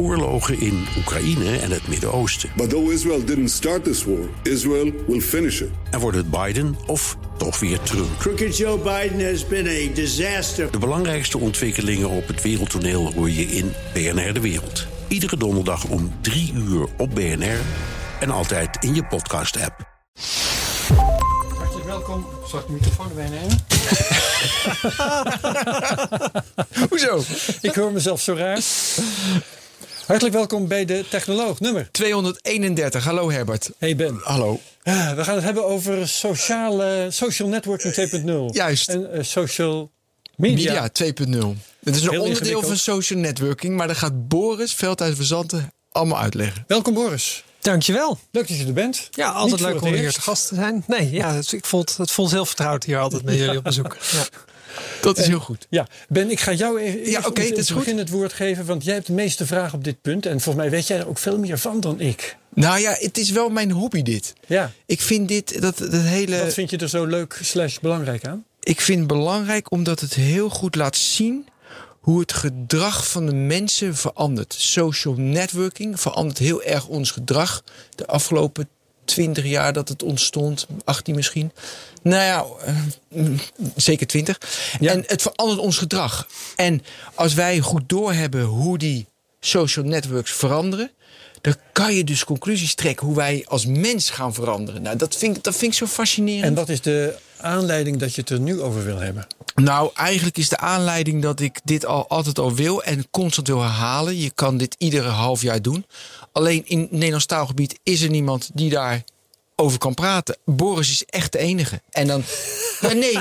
oorlogen in Oekraïne en het Midden-Oosten. But though Israel didn't start this war, Israel will finish it. En wordt het Biden of toch weer Trump? Crooked Joe Biden has been a disaster. De belangrijkste ontwikkelingen op het wereldtoneel hoor je in BNR De Wereld. Iedere donderdag om 3 uur op BNR en altijd in je podcast-app. Hartelijk welkom. Zal ik de microfoon erbij nemen? Hoezo? Ik hoor mezelf zo raar. Hartelijk welkom bij de Technoloog, nummer. 231. Hallo Herbert. Hey Ben. Hallo. Ah, we gaan het hebben over sociale, social networking 2.0. Juist. En eh, social media. Media 2.0. Het is een Heel onderdeel van social networking, maar daar gaat Boris Veldhuis Verzanten allemaal uitleggen. Welkom Boris. Dankjewel. Leuk dat je er bent. Ja, altijd leuk om hier te gast te zijn. Nee, ja, het, ik voelt, het voelt heel vertrouwd hier altijd met jullie op bezoek. Ja. Dat is heel goed. Ja, Ben, ik ga jou even Ja, oké, is goed. begin het woord geven, want jij hebt de meeste vragen op dit punt. En volgens mij weet jij er ook veel meer van dan ik. Nou ja, het is wel mijn hobby dit. Ja. Ik vind dit, dat, dat hele... Wat vind je er zo leuk slash belangrijk aan? Ik vind het belangrijk omdat het heel goed laat zien hoe het gedrag van de mensen verandert. Social networking verandert heel erg ons gedrag. De afgelopen 20 jaar dat het ontstond, 18 misschien. Nou ja, eh, mm, zeker 20. Ja. En het verandert ons gedrag. En als wij goed doorhebben hoe die social networks veranderen. Dan kan je dus conclusies trekken hoe wij als mens gaan veranderen. Nou, dat vind, ik- dat vind ik zo fascinerend. En wat is de aanleiding dat je het er nu over wil hebben? Nou, eigenlijk is de aanleiding dat ik dit al altijd al wil en constant wil herhalen. Je kan dit iedere half jaar doen. Alleen in het Nederlands taalgebied is er niemand die daar over kan praten. Boris is echt de enige. En dan. Nee.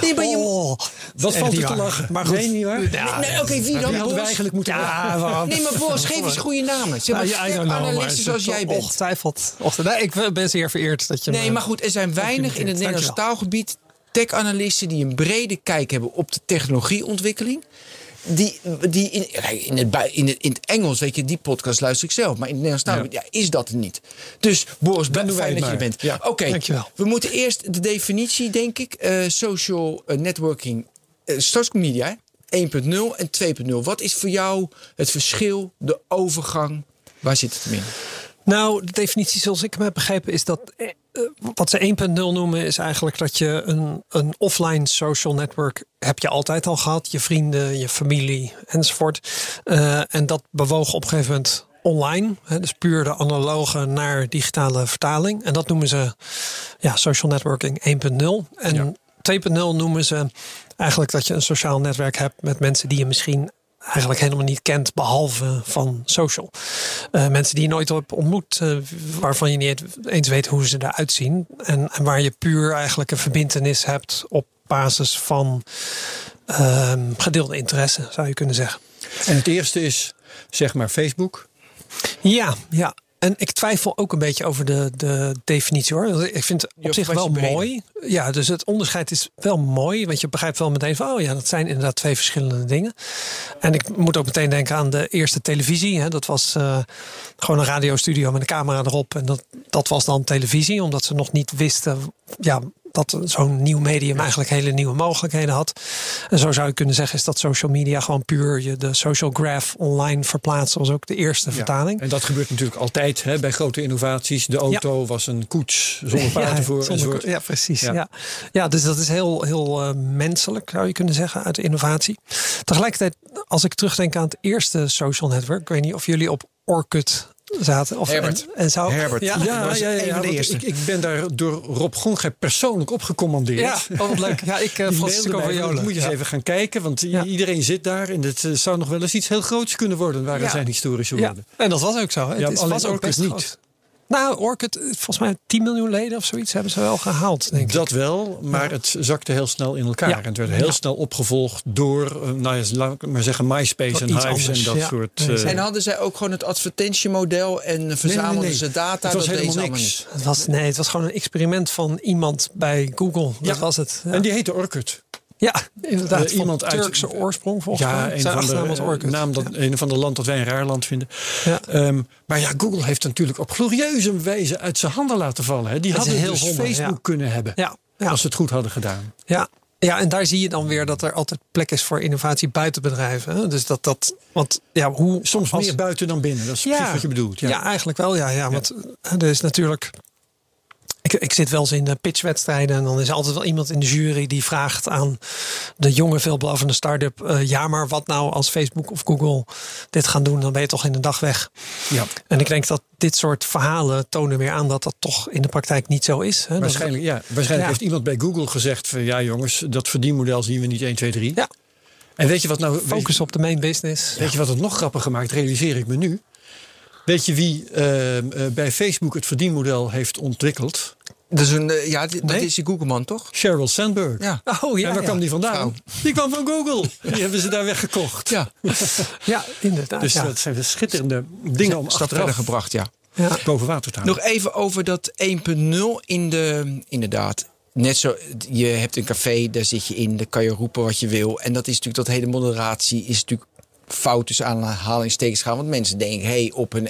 Nee, maar je. Oh, Wat echt valt er te lachen? Maar goed. Nee, niet waar? Ja, Nee, oké, wie dan? Boris? eigenlijk moeten Ja? Nee, maar Boris, geef eens goede namen. Zeg maar, Ja, zoals jij bent. Ongetwijfeld. Nee, ik ben zeer vereerd dat je Nee, me- maar goed, er zijn weinig in het. Nederlands taalgebied tech-analisten die een brede kijk hebben op de technologieontwikkeling. Die, die in, in, het, in, het, in het Engels, weet je, die podcast luister ik zelf. Maar in het Nederlands taalgebied ja. is dat er niet. Dus Boris, ben fijn dat je er bent. Ja, Oké, dankjewel. we moeten eerst de definitie, denk ik. eh, social eh, networking, eh, social media 1.0 en 2.0. Wat is voor jou het verschil, de overgang? Waar zit het in? Nou, de definitie zoals ik hem heb begrepen is dat wat ze 1.0 noemen is eigenlijk dat je een, een offline social network heb je altijd al gehad. Je vrienden, je familie enzovoort. Eh, en dat bewoog op een gegeven moment online. Hè, dus puur de analoge naar digitale vertaling. En dat noemen ze ja, social networking 1.0. En 2.0 noemen ze eigenlijk dat je een sociaal netwerk hebt met mensen die je misschien eigenlijk helemaal niet kent, behalve van social. Eh, mensen die je nooit hebt ontmoet, eh, waarvan je niet eens weet hoe ze eruit zien. En, en waar je puur eigenlijk een verbindenis hebt op basis van ehm, gedeelde interesse, zou je kunnen zeggen. En het eerste is, zeg maar, Facebook. Ja, ja. En ik twijfel ook een beetje over de, de definitie hoor. Ik vind het op zich wel mooi. Ja, dus het onderscheid is wel mooi. Want je begrijpt wel meteen van, oh ja, dat zijn inderdaad twee verschillende dingen. En ik moet ook meteen denken aan de eerste televisie. Hè. Dat was eh, gewoon een radiostudio met een camera erop. En dat, dat was dan televisie, omdat ze nog niet wisten ja, dat zo'n nieuw medium eigenlijk hele nieuwe mogelijkheden had. En zo zou je kunnen zeggen is dat social media gewoon puur je de social graph online verplaatsen. was ook de eerste vertaling. En dat gebeurt natuurlijk altijd hè, bij grote innovaties. De auto was een koets zonder paarden voor. zonder- enzovoort. ja, precies. Ja. Ja. Ja. dus dat is heel, heel eh, menselijk, zou je kunnen zeggen, uit de innovatie. Tegelijkertijd, als ik terugdenk aan het eerste social network, ik weet niet of jullie op Orkut zaten. Of, Herbert. En, en zou, Herbert. Ja, Ja, ja, ja, ja. Ik, ik ben daar door Rob Gongrijp persoonlijk opgecommandeerd. ja oh, leuk. Ja, ik, uh, Francisco Viola. Moet je eens Ja. even gaan kijken, want Ja. iedereen zit daar. En het eh, zou nog wel eens iets heel groots kunnen worden, waren Ja. zijn historische Ja, woorden. en dat was ook zo. hè. Ja, Het is, alleen was ook best niet. Nou, Orkut, volgens mij 10 miljoen leden of zoiets hebben ze wel gehaald, denk ik. Dat wel, maar het zakte heel snel in elkaar. Ja. En het werd heel Ja. snel opgevolgd door, eh, nou ja, laat ik maar zeggen, MySpace en Hives en dat ja. soort... Nee, eh, En hadden zij ook gewoon het advertentiemodel en verzamelden nee, nee. ze data? Het was dat helemaal niks. niet. Het was, nee, het was gewoon een experiment van iemand bij Google. Dat Ja. was het. Ja, En die heette Orkut. Ja inderdaad. Eh, van iemand uit- Turkse oorsprong volgens Ja, mij. een van de naam dat, een van de land dat wij een raar land vinden. Ja. Ehm, maar ja, Google heeft natuurlijk op glorieuze wijze uit zijn handen laten vallen. Hè. Die Dat hadden heel dus zonde, Facebook ja. kunnen hebben. Ja, ja, Als ze het goed hadden gedaan. ja. Ja, en daar zie je dan weer dat er altijd plek is voor innovatie buiten bedrijven. hè. Dus dat dat. Want ja, hoe. Soms als- meer buiten dan binnen. Dat is precies wat je bedoelt. Ja. eigenlijk wel. Ja, ja, want eh, er is natuurlijk. Ik, ik zit wel eens in de pitchwedstrijden en dan is er altijd wel iemand in de jury die vraagt aan de jonge veelbelovende start-up: eh, ja, maar wat nou als Facebook of Google dit gaan doen? Dan ben je toch in een dag weg. Ja. En ik denk dat dit soort verhalen tonen weer aan dat dat toch in de praktijk niet zo is. Hè? Waarschijnlijk, ja, waarschijnlijk Ja. heeft iemand bij Google gezegd: van, ja, jongens, dat verdienmodel zien we niet 1, 2, 3. Ja. En weet je wat nou. Focus op de main business. weet je wat het nog grappiger maakt? Realiseer ik me nu. Weet je wie eh, eh, bij Facebook het verdienmodel heeft ontwikkeld? Dat is, een, eh, ja, dat Nee? is die Googleman, toch? Sheryl Sandberg. Ja. Oh ja, en waar ja. kwam die vandaan? Vrouw. Die kwam van Google. Die hebben ze daar weggekocht. Ja, ja inderdaad. Dus ja. dat zijn de schitterende dingen om verder achteraf gebracht, ja. Ja. boven water te houden. Nog even over dat 1.0 in de... Inderdaad, net zo... Je hebt een café, daar zit je in. Daar kan je roepen wat je wil. En dat is natuurlijk... Dat hele moderatie is natuurlijk fout tussen aanhalingstekens gaan. Want mensen denken, hey, op een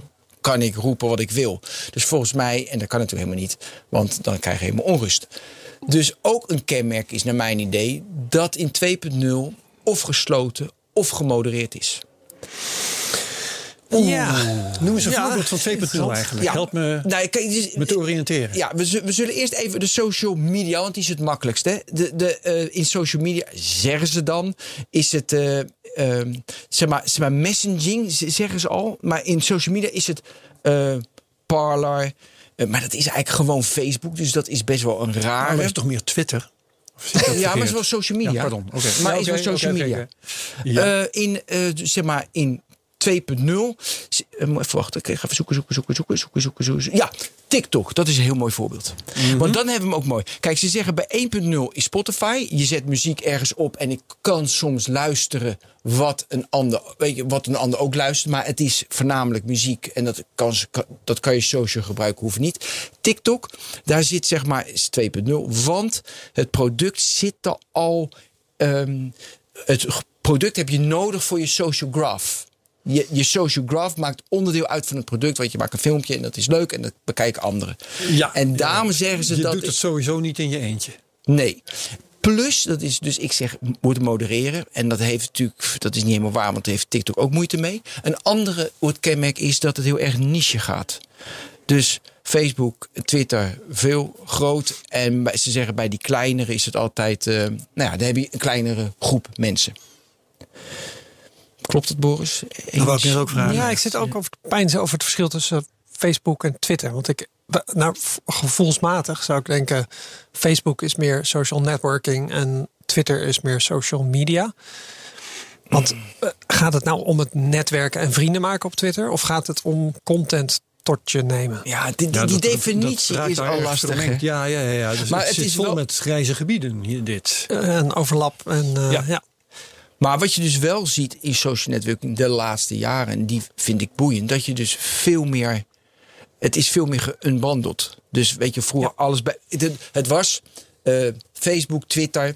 1.0 kan ik roepen wat ik wil. Dus volgens mij... En dat kan natuurlijk helemaal niet. Want dan krijg je helemaal onrust. Dus ook een kenmerk is naar mijn idee... dat in 2.0 of gesloten of gemodereerd is. ja. Noem eens een Ja, voorbeeld van 2.0 interessant. eigenlijk. Help me Nou, kijk, dus- me te oriënteren. Ja, we, we zullen eerst even de social media, want die is het makkelijkste. hè. De, de, eh, in social media zeggen ze dan, is het, eh, ehm, zeg, maar, zeg maar, messaging, zeggen ze al. Maar in social media is het eh Parler. eh, maar dat is eigenlijk gewoon Facebook, dus dat is best wel een Maar rare. dat is toch meer Twitter? Ja, maar het is wel social media. Ja, pardon. Oké. Maar Ja, is wel social media. Ja. Eh, in, zeg maar, in 2.0. s- eh, even wachten, ik ga even zoeken, zoeken, zoeken, zoeken, zoeken, zoeken, zoeken. Ja, TikTok, dat is een heel mooi voorbeeld. Mhm. Want dan hebben we hem ook mooi. Kijk, ze zeggen bij 1.0 is Spotify. Je zet muziek ergens op en ik kan soms luisteren wat een ander, weet je, wat een ander ook luistert. Maar het is voornamelijk muziek en dat kan, dat kan je social gebruiken, hoeft niet. TikTok, daar zit zeg maar is 2.0, want het product zit er al. ehm, het product heb je nodig voor je social graph. Je, je social graph maakt onderdeel uit van het product. Want je maakt een filmpje en dat is leuk en dat bekijken anderen. Ja, en ja. daarom zeggen ze je dat. doet het sowieso niet in je eentje. Nee. Plus, dat is dus, ik zeg, moet modereren. En dat heeft natuurlijk, dat is niet helemaal waar, want daar heeft TikTok ook moeite mee. Een andere kenmerk is dat het heel erg niche gaat. Dus Facebook, Twitter, veel groot. En ze zeggen bij die kleinere is het altijd, eh, nou ja, dan heb je een kleinere groep mensen. Klopt het, Boris? Dat wou ik Eens? net ook vragen. Ja, ik zit ook over pijnzen over het verschil tussen Facebook en Twitter. Want ik, nou, gevoelsmatig zou ik denken, Facebook is meer social networking en Twitter is meer social media. Want eh, gaat het nou om het netwerken en vrienden maken op Twitter? Of gaat het om content tot je nemen? Ja, die, die, Ja, die dat- definitie dat is al lastig. Ja, ja, ja. ja. Dus Maar het, is vol wel- met grijze gebieden, hier, dit. Eh, En overlap. En, eh, Ja. ja. Maar wat je dus wel ziet in social networking de laatste jaren, en die vind ik boeiend, dat je dus veel meer. Het is veel meer geunbundeld. Dus weet je, vroeger alles bij. Het, het was eh, Facebook, Twitter.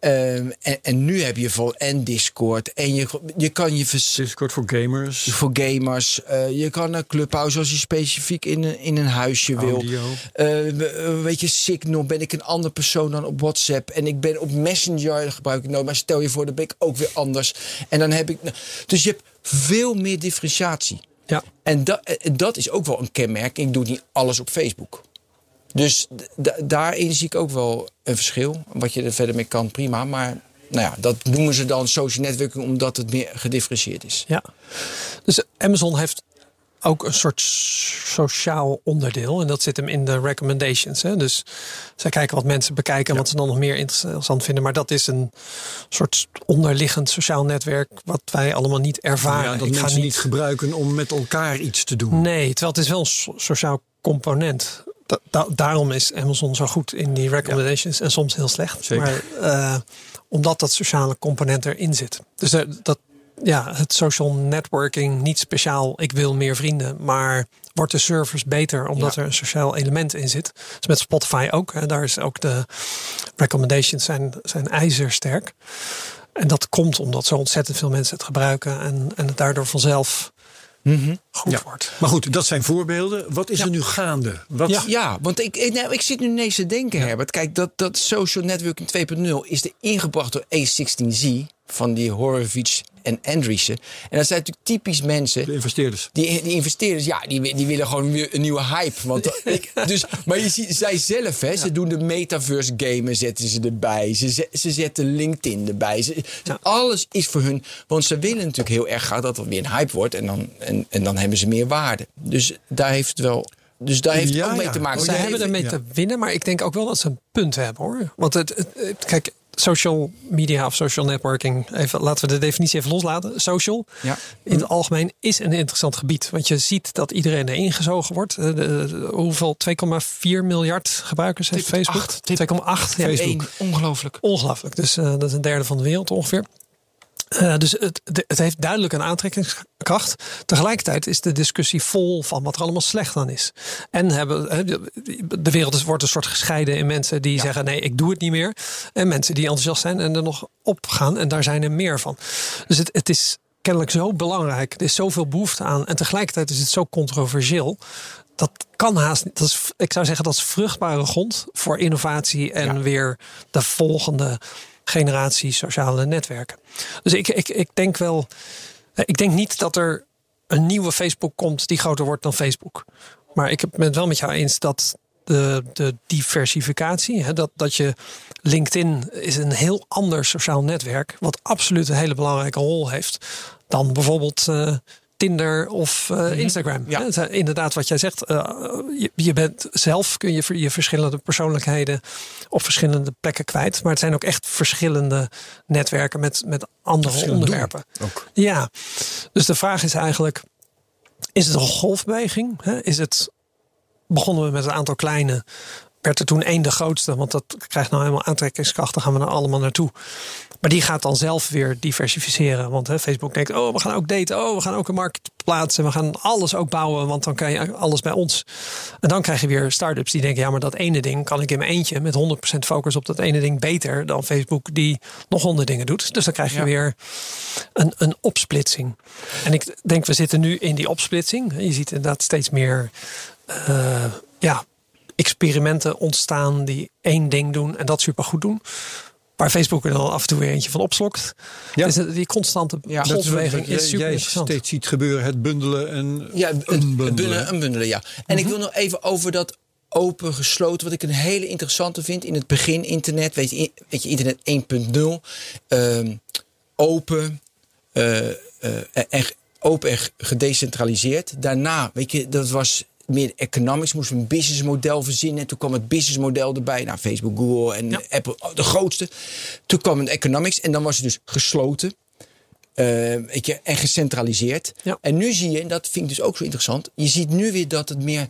Ehm, en, en nu heb je vol en Discord. En je, je kan je vers, Discord voor gamers. voor gamers. eh, je kan een clubhouse als je specifiek in een, in een huisje wil. Audio. Eh, we- eh, weet je, Signal, ben ik een andere persoon dan op WhatsApp. En ik ben op Messenger, gebruik ik nooit. Maar stel je voor, dan ben ik ook weer anders. En dan heb ik... Dus je hebt veel meer differentiatie. Ja. En dat, en dat is ook wel een kenmerk. Ik doe niet alles op Facebook. Dus daarin zie ik ook wel een verschil. Wat je er verder mee kan, prima. Maar nou ja, dat noemen ze dan social networking... omdat het meer gedifferentieerd is. Ja. Dus Amazon heeft ook een soort sociaal onderdeel. En dat zit hem in de recommendations. Hè? Dus zij kijken wat mensen bekijken en wat ze dan nog meer interessant vinden. Maar dat is een soort onderliggend sociaal netwerk wat wij allemaal niet ervaren. Ja, dat Ik ga mensen niet gebruiken om met elkaar iets te doen. Nee, terwijl het is wel een so- sociaal component. Da- da- daarom is Amazon zo goed in die recommendations en soms heel slecht. Zeker. Maar eh, omdat dat sociale component erin zit. Dus dat, ja, het social networking niet speciaal. Ik wil meer vrienden, maar wordt de service beter omdat er een sociaal element in zit. Dus met Spotify ook. Hè, daar is ook de recommendations zijn, zijn ijzersterk. En dat komt omdat zo ontzettend veel mensen het gebruiken en, en het daardoor vanzelf goed Ja. wordt. Maar goed, dat zijn voorbeelden. Wat is er nu gaande? Wat, Ja. Ja, want ik, ik, nou, ik zit nu ineens te denken, Herbert. Kijk, dat, dat social networking 2.0 is er ingebracht door A16Z van die Horowitz en Andreessen. En dat zijn natuurlijk typisch mensen De investeerders. Die, die investeerders, ja, die, die willen gewoon weer een nieuwe hype. Want, ik, dus, maar je ziet, zij zelf, hè, ze doen de metaverse gamen, zetten ze erbij. Ze, ze zetten LinkedIn erbij. Ze, ze- Alles is voor hun. Want ze willen natuurlijk heel erg graag dat het weer een hype wordt. En dan, en, en dan hebben ze meer waarde. Dus daar heeft het wel. Dus daar heeft het Ja, ook mee ja. te maken. Oh, Zij jij hebben ermee ja. te winnen, maar ik denk ook wel dat ze een punt hebben hoor. Want het, het, het- kijk, social media of social networking, even, laten we de definitie even loslaten. Social Ja. in het algemeen is een interessant gebied. Want je ziet dat iedereen erin gezogen wordt. Eh, de- de- hoeveel? 2,4 miljard gebruikers heeft Facebook? 2,8. 2,8. Ja, Eén, ongelooflijk. Ongelooflijk. Dus eh, dat is een derde van de wereld ongeveer. Eh, dus het, het heeft duidelijk een aantrekkingskracht. Tegelijkertijd is de discussie vol van wat er allemaal slecht aan is. En hebben, hè, de wereld is, wordt een soort gescheiden in mensen die zeggen: nee, ik doe het niet meer. En mensen die enthousiast zijn en er nog op gaan. En daar zijn er meer van. Dus het, het is kennelijk zo belangrijk. Er is zoveel behoefte aan. En tegelijkertijd is het zo controversieel. Dat kan haast niet. Dat is, ik zou zeggen dat is vruchtbare grond voor innovatie en weer de volgende generatie sociale netwerken. Dus ik, ik, ik denk wel. eh, Ik denk niet dat er een nieuwe Facebook komt die groter wordt dan Facebook. Maar ik ben het wel met jou eens dat de, de diversificatie, hè, dat, dat je LinkedIn is een heel ander sociaal netwerk, wat absoluut een hele belangrijke rol heeft dan bijvoorbeeld eh, Tinder of eh, Instagram. Ja. Zijn inderdaad, wat jij zegt, eh, je, je bent zelf kun je je verschillende persoonlijkheden op verschillende plekken kwijt, maar het zijn ook echt verschillende netwerken met, met andere onderwerpen. ook. Ja, dus de vraag is eigenlijk: is het een golfbeweging? Hè? Is het begonnen we met een aantal kleine, werd er toen één de grootste, want dat krijgt nou helemaal aantrekkingskracht, daar gaan we er allemaal naartoe. Maar die gaat dan zelf weer diversificeren. Want hè, Facebook denkt, oh, we gaan ook daten. Oh, we gaan ook een markt plaatsen. We gaan alles ook bouwen, want dan kan je alles bij ons. En dan krijg je weer start-ups die denken, ja, maar dat ene ding kan ik in mijn eentje met 100% focus op dat ene ding beter dan Facebook die nog honderd dingen doet. Dus dan krijg je Ja. weer een, een opsplitsing. En ik denk, we zitten nu in die opsplitsing. Je ziet inderdaad steeds meer eh, ja, experimenten ontstaan die één ding doen en dat supergoed doen. Waar Facebook er dan af en toe weer eentje van opslokt. Ja. Dus die constante Ja. Is is super jij interessant. steeds ziet gebeuren, het bundelen en Ja, het, bundelen, een bundelen, ja. En ik wil nog even over dat open gesloten, wat ik een hele interessante vind in het begin internet, weet je, weet je internet 1.0, ehm, open, eh, eh, en open en gedecentraliseerd. Daarna, weet je, dat was meer economics, moesten we een businessmodel verzinnen. En toen kwam het businessmodel erbij. Nou, Facebook, Google en Ja. Apple, oh, de grootste. Toen kwam het economics en dan was het dus gesloten. je, en gecentraliseerd. Ja. En nu zie je, en dat vind ik dus ook zo interessant. Je ziet nu weer dat het meer.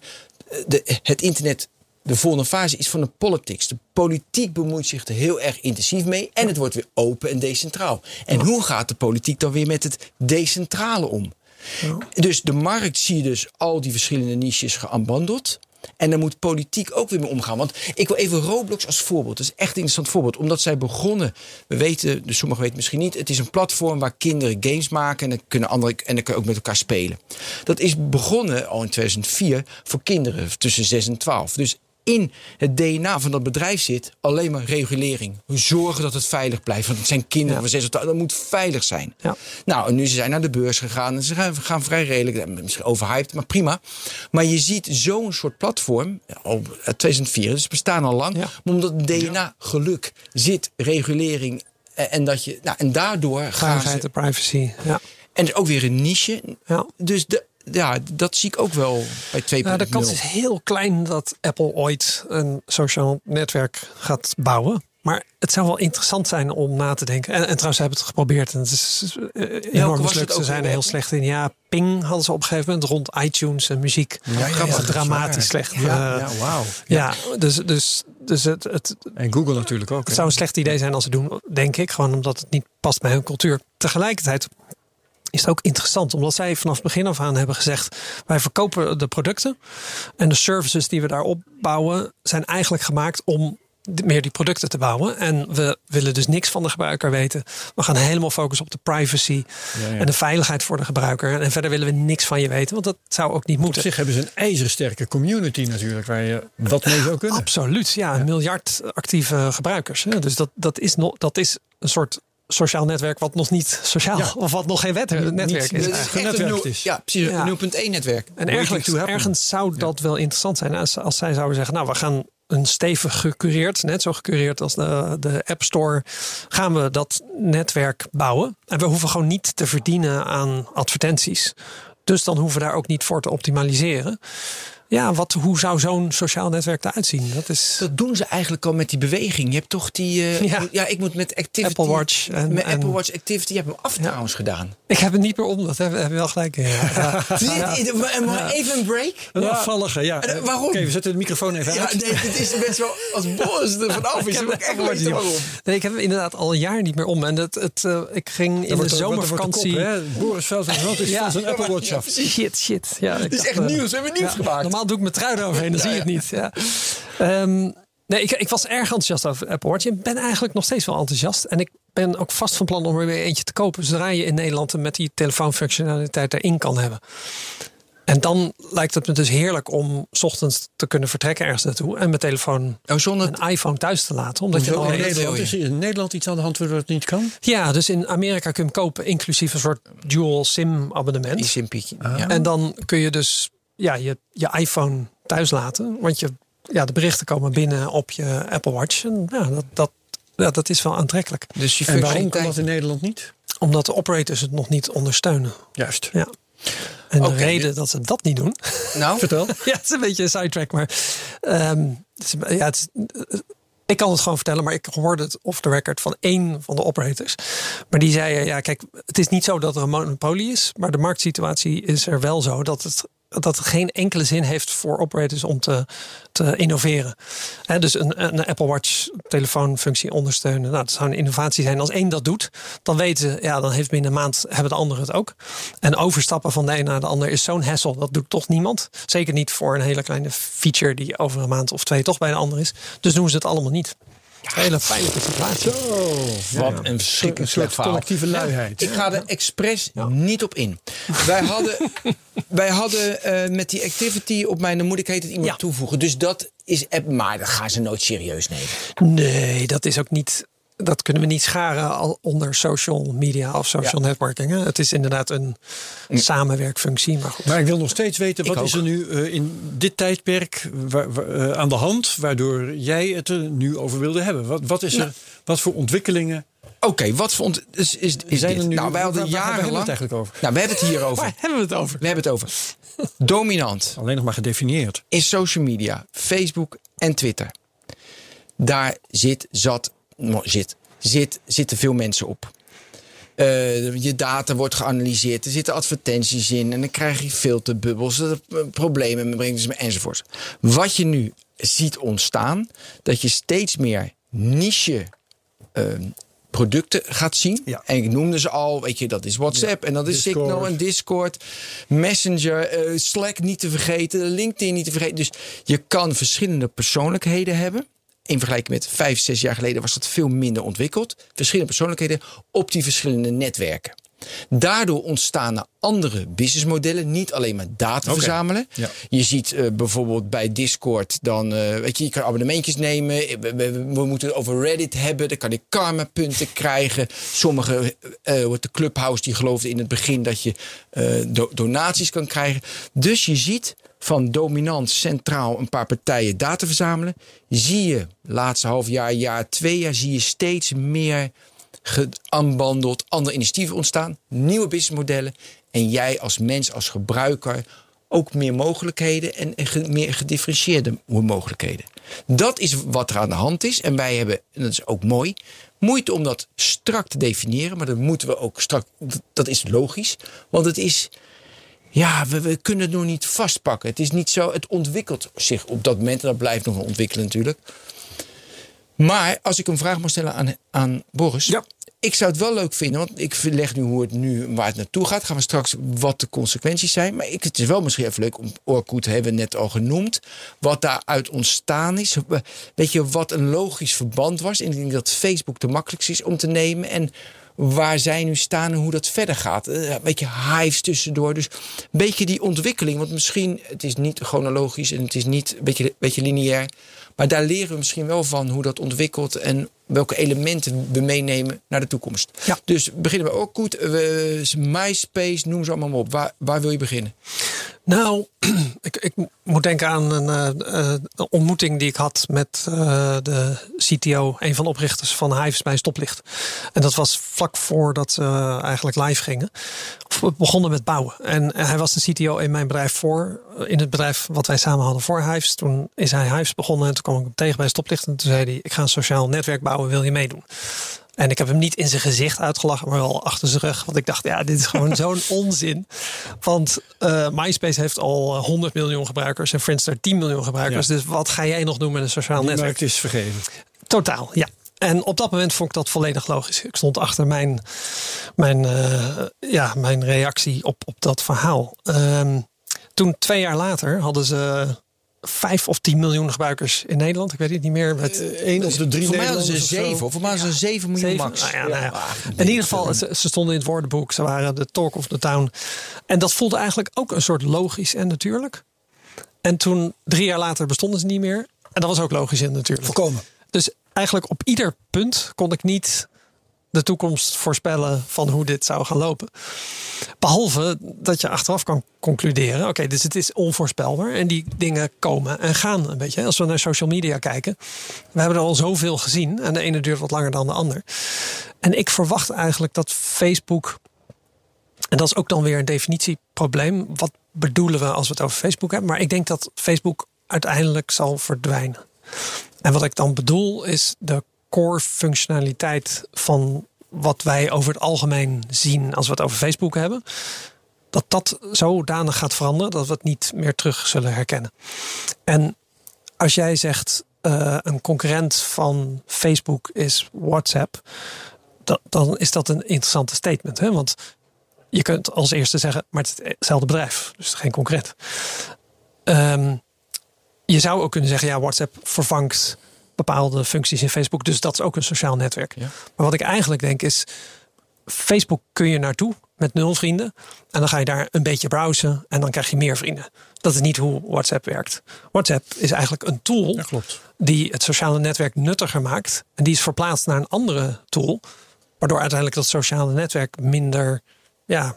eh, De, het internet. De volgende fase is van de politics. De politiek bemoeit zich er heel erg intensief mee. En het wordt weer open en decentraal. En hoe gaat de politiek dan weer met het decentrale om? Dus de markt zie je dus al die verschillende niches geambandeld. En daar moet politiek ook weer mee omgaan. Want ik wil even Roblox als voorbeeld. Dat is echt een interessant voorbeeld. Omdat zij begonnen, we weten, dus sommigen weten misschien niet. Het is een platform waar kinderen games maken. En dan kunnen anderen en dan kun je ook met elkaar spelen. Dat is begonnen al in 2004 voor kinderen tussen 6 en 12. Dus in het DNA van dat bedrijf zit alleen maar regulering. We zorgen dat het veilig blijft. Want het zijn kinderen van 6 tot 12. Dat moet veilig zijn. Ja. Nou, en nu ze zijn naar de beurs gegaan. En ze gaan, gaan vrij redelijk, eh, misschien overhyped, maar prima. Maar je ziet zo'n soort platform, ja, al uit 2004, dus ze bestaan al lang. Ja. Maar omdat het DNA geluk zit, regulering. eh, En, dat je, nou, en daardoor gaan ze. en privacy. Ja. En is ook weer een niche. Ja. Dus de, ja, dat zie ik ook wel bij 2.0. Nou, de kans is heel klein dat Apple ooit een sociaal netwerk gaat bouwen. Maar het zou wel interessant zijn om na te denken. En, en trouwens, ze hebben het geprobeerd. En het is eh, enorm mislukt. Ze zijn er heel slecht in. Ja, Ping hadden ze op een gegeven moment rond iTunes en muziek. ja, dramatisch slecht. Ja, Eh, ja, wauw. ja, dus, dus, dus het, het, En Google natuurlijk ook. het zou een slecht idee zijn als ze doen, denk ik. Gewoon omdat het niet past bij hun cultuur. Tegelijkertijd is het ook interessant. Omdat zij vanaf het begin af aan hebben gezegd... wij verkopen de producten. En de services die we daarop bouwen... zijn eigenlijk gemaakt om meer die producten te bouwen. En we willen dus niks van de gebruiker weten. We gaan helemaal focussen op de privacy Ja, ja. en de veiligheid voor de gebruiker. En verder willen we niks van je weten, want dat zou ook niet Op moeten. zich hebben ze een ijzersterke community natuurlijk, waar je wat mee zou kunnen. Absoluut, ja, een miljard actieve gebruikers. Dus dat, dat, is nog, dat is een soort sociaal netwerk wat nog niet sociaal Ja. of wat nog geen wet, netwerk niet- is. Is een genetwerkt nul- is. Ja, precies. Ja. Een 0.1 netwerk. En ergens, ergens zou dat wel interessant zijn als, als zij zouden zeggen: Nou, we gaan een stevig gecureerd, net zo gecureerd als de, de App Store, gaan we dat netwerk bouwen. En we hoeven gewoon niet te verdienen aan advertenties. Dus dan hoeven we daar ook niet voor te optimaliseren. Ja, wat, hoe zou zo'n sociaal netwerk eruit zien? Dat is Dat doen ze eigenlijk al met die beweging. Je hebt toch die... eh, Ja. ja. ik moet met Activity... Apple Watch en- met en- Apple Watch Activity. Je hebt hem af Ja. trouwens gedaan. Ik heb het niet meer om, dat heb, heb je wel gelijk. Ja. Ja. Maar, even een break. Een afvallige, ja. En, eh, waarom? Oké, we zetten de microfoon even Ja, uit. nee, dit is best wel... Als Boris er vanaf is, Ik heb ik de echt weten niet om. Nee, ik heb hem inderdaad al een jaar niet meer om. En het, het, eh, ik ging in de er zomervakantie. Boris Veldhuis is Ja. van zijn Apple Watch Ja, af. Shit, shit. Ja, Dit is echt nieuws. We hebben nieuws ja, gemaakt. Normaal doe ik mijn trui eroverheen, dan zie je het niet. Ja. Ehm, nee, ik, ik was erg enthousiast over Apple Watch. Ik ben eigenlijk nog steeds wel enthousiast. En ik ben ook vast van plan om er weer eentje te kopen. Zodra je in Nederland met die telefoonfunctionaliteit erin kan hebben. En dan lijkt het me dus heerlijk om 's ochtends te kunnen vertrekken ergens naartoe. En mijn telefoon, Oh, zonder... een iPhone thuis te laten. Omdat je Hoezo? Nee, In Nederland, is er in Nederland iets aan de hand waardoor het niet kan? Ja, dus in Amerika kun je hem kopen, inclusief een soort dual SIM abonnement. Die simpietje. Ja. En dan kun je dus ja, je, je iPhone thuis laten. Want je, ja, de berichten komen binnen op je Apple Watch. En ja, dat, dat, ja, dat is wel aantrekkelijk. Dus je En waarom kan dat in Nederland niet? Omdat de operators het nog niet ondersteunen. Juist. Ja. En de reden dat ze dat niet doen. Nou, Vertel. ja, het is een beetje een sidetrack, maar. ehm, het is, ja, het is- ik kan het gewoon vertellen, maar ik hoorde het off the record van één van de operators. Maar die zei: ja, kijk, het is niet zo dat er een monopolie is, maar de marktsituatie is er wel zo dat het. Dat het geen enkele zin heeft voor operators om te, te innoveren. Dus een, een Apple Watch telefoonfunctie ondersteunen. Nou, dat zou een innovatie zijn. Als één dat doet, dan weten ze, ja, dan heeft binnen een maand hebben de anderen het ook. En overstappen van de een naar de ander is zo'n hassle. Dat doet toch niemand. Zeker niet voor een hele kleine feature die over een maand of twee toch bij de ander is. Dus doen ze het allemaal niet. Hele pijnlijke situatie. wat een verschrikkelijk slecht verhaal. collectieve luiheid. Ik ga er expres niet op in. Wij hadden, wij hadden eh, met die activity op mijn, heet het iemand toevoegen. Dus dat is app, maar dat gaan ze nooit serieus nemen. Nee, dat is ook niet. Dat kunnen we niet scharen al onder social media of social Ja. networking. Hè. Het is inderdaad een samenwerkfunctie. Maar goed. Maar ik wil nog steeds weten, Ik wat is er nu eh, in dit tijdperk eh, aan de hand... waardoor jij het er nu over wilde hebben? Wat, wat, is er, wat voor ontwikkelingen Oké, wat voor ont- is, is, is zijn dit? nu? nou, wij hadden waar, waar hebben we jarenlang... het eigenlijk over? Nou, we hebben het hier over. Waar hebben we het over? We hebben het over. Dominant Alleen nog maar gedefinieerd. in social media, Facebook en Twitter. Daar zit, zat, no, zit, zit, zitten veel mensen op. Eh, je data wordt geanalyseerd, er zitten advertenties in en dan krijg je filterbubbels, er eh, problemen brengt enzovoort. Wat je nu ziet ontstaan, dat je steeds meer niche eh, producten gaat zien. Ja. En ik noemde ze al, weet je, dat is WhatsApp en dat is Discord. Signal en Discord, Messenger, eh, Slack niet te vergeten, LinkedIn niet te vergeten. Dus je kan verschillende persoonlijkheden hebben. In vergelijking met vijf, zes jaar geleden was dat veel minder ontwikkeld. Verschillende persoonlijkheden op die verschillende netwerken. Daardoor ontstaan er andere businessmodellen. Niet alleen maar data verzamelen. Ja. Je ziet eh, bijvoorbeeld bij Discord dan, eh, weet je, je kan abonnementjes nemen. We, we- we moeten het over Reddit hebben. Dan kan ik karma punten krijgen. Sommige, eh wordt de Clubhouse die geloofde in het begin dat je eh, do- donaties kan krijgen. Dus je ziet van dominant centraal een paar partijen data verzamelen. Zie je laatste half jaar, jaar, twee jaar, zie je steeds meer geanbandeld, andere initiatieven ontstaan, nieuwe businessmodellen. En jij als mens, als gebruiker, ook meer mogelijkheden en, meer gedifferentieerde mogelijkheden. Dat is wat er aan de hand is. En wij hebben, en dat is ook mooi, moeite om dat strak te definiëren. Maar dat moeten we ook strak, dat is logisch. Want het is, ja, we, we kunnen het nog niet vastpakken. Het is niet zo, het ontwikkelt zich op dat moment. En dat blijft nog ontwikkelen natuurlijk. Maar als ik een vraag mag stellen aan, aan Boris. Ja. ik zou het wel leuk vinden, want ik leg nu hoe het nu waar het naartoe gaat. Gaan we straks wat de consequenties zijn. Maar ik, het is wel misschien even leuk om Orkut hebben we net al genoemd. Wat daaruit ontstaan is. Weet je wat een logisch verband was? En ik denk dat Facebook de makkelijkste is om te nemen. En waar zij nu staan en hoe dat verder gaat. Eh, Een beetje hives tussendoor. Dus een beetje die ontwikkeling. Want misschien, het is niet chronologisch en het is niet een beetje, beetje lineair. Maar daar leren we misschien wel van hoe dat ontwikkelt en welke elementen we meenemen naar de toekomst. Ja. Dus beginnen we ook goed. We, MySpace, noem ze allemaal maar op. Waar, waar wil je beginnen? Nou, ik, ik moet denken aan een, eh, eh, ontmoeting die ik had met eh, de CTO, een van de oprichters van Hives bij Stoplicht. En dat was vlak voordat ze eigenlijk live gingen. We begonnen met bouwen. En hij was de CTO in mijn bedrijf voor, in het bedrijf wat wij samen hadden voor Hives. Toen is hij Hives begonnen en toen kwam ik hem tegen bij Stoplicht. En toen zei hij, ik ga een sociaal netwerk bouwen, wil je meedoen? En ik heb hem niet in zijn gezicht uitgelachen, maar wel achter zijn rug. Want ik dacht, ja, dit is gewoon zo'n onzin. Want uh, MySpace heeft al 100 miljoen gebruikers en Friendster 10 miljoen gebruikers. Ja. Dus wat ga jij nog doen met een sociaal Die netwerk? markt is vergeven. Totaal, ja. En op dat moment vond ik dat volledig logisch. Ik stond achter mijn, mijn, uh, ja, mijn reactie op, op dat verhaal. Um, toen, twee jaar later, hadden ze vijf of tien miljoen gebruikers in Nederland. Ik weet het niet meer. Met, uh, één of de drie Voor mij hadden ze Nederlanders of zeven. Voor mij hadden ze zeven miljoen Zeven? max. Nou ja, nou ja. In ieder geval, ze, ze stonden in het woordenboek. Ze waren de talk of the town. En dat voelde eigenlijk ook een soort logisch en natuurlijk. En toen, drie jaar later, bestonden ze niet meer. En dat was ook logisch en natuurlijk. Voorkomen. Dus eigenlijk op ieder punt kon ik niet de toekomst voorspellen van hoe dit zou gaan lopen. Behalve dat je achteraf kan concluderen: oké, dus het is onvoorspelbaar en die dingen komen en gaan een beetje. Als we naar social media kijken, we hebben er al zoveel gezien en de ene duurt wat langer dan de ander. En ik verwacht eigenlijk dat Facebook, en dat is ook dan weer een definitieprobleem. Wat bedoelen we als we het over Facebook hebben? Maar ik denk dat Facebook uiteindelijk zal verdwijnen. En wat ik dan bedoel is de core functionaliteit van wat wij over het algemeen zien als we het over Facebook hebben. Dat dat zodanig gaat veranderen dat we het niet meer terug zullen herkennen. En als jij zegt uh, een concurrent van Facebook is WhatsApp, dat, dan is dat een interessante statement. Hè? Want je kunt als eerste zeggen, maar het is hetzelfde bedrijf, dus geen concurrent. Um, je zou ook kunnen zeggen, ja, WhatsApp vervangt bepaalde functies in Facebook. Dus dat is ook een sociaal netwerk. Ja. Maar wat ik eigenlijk denk is, Facebook kun je naartoe met nul vrienden. En dan ga je daar een beetje browsen en dan krijg je meer vrienden. Dat is niet hoe WhatsApp werkt. WhatsApp is eigenlijk een tool ja, klopt. die het sociale netwerk nuttiger maakt. En die is verplaatst naar een andere tool. Waardoor uiteindelijk dat sociale netwerk minder ja,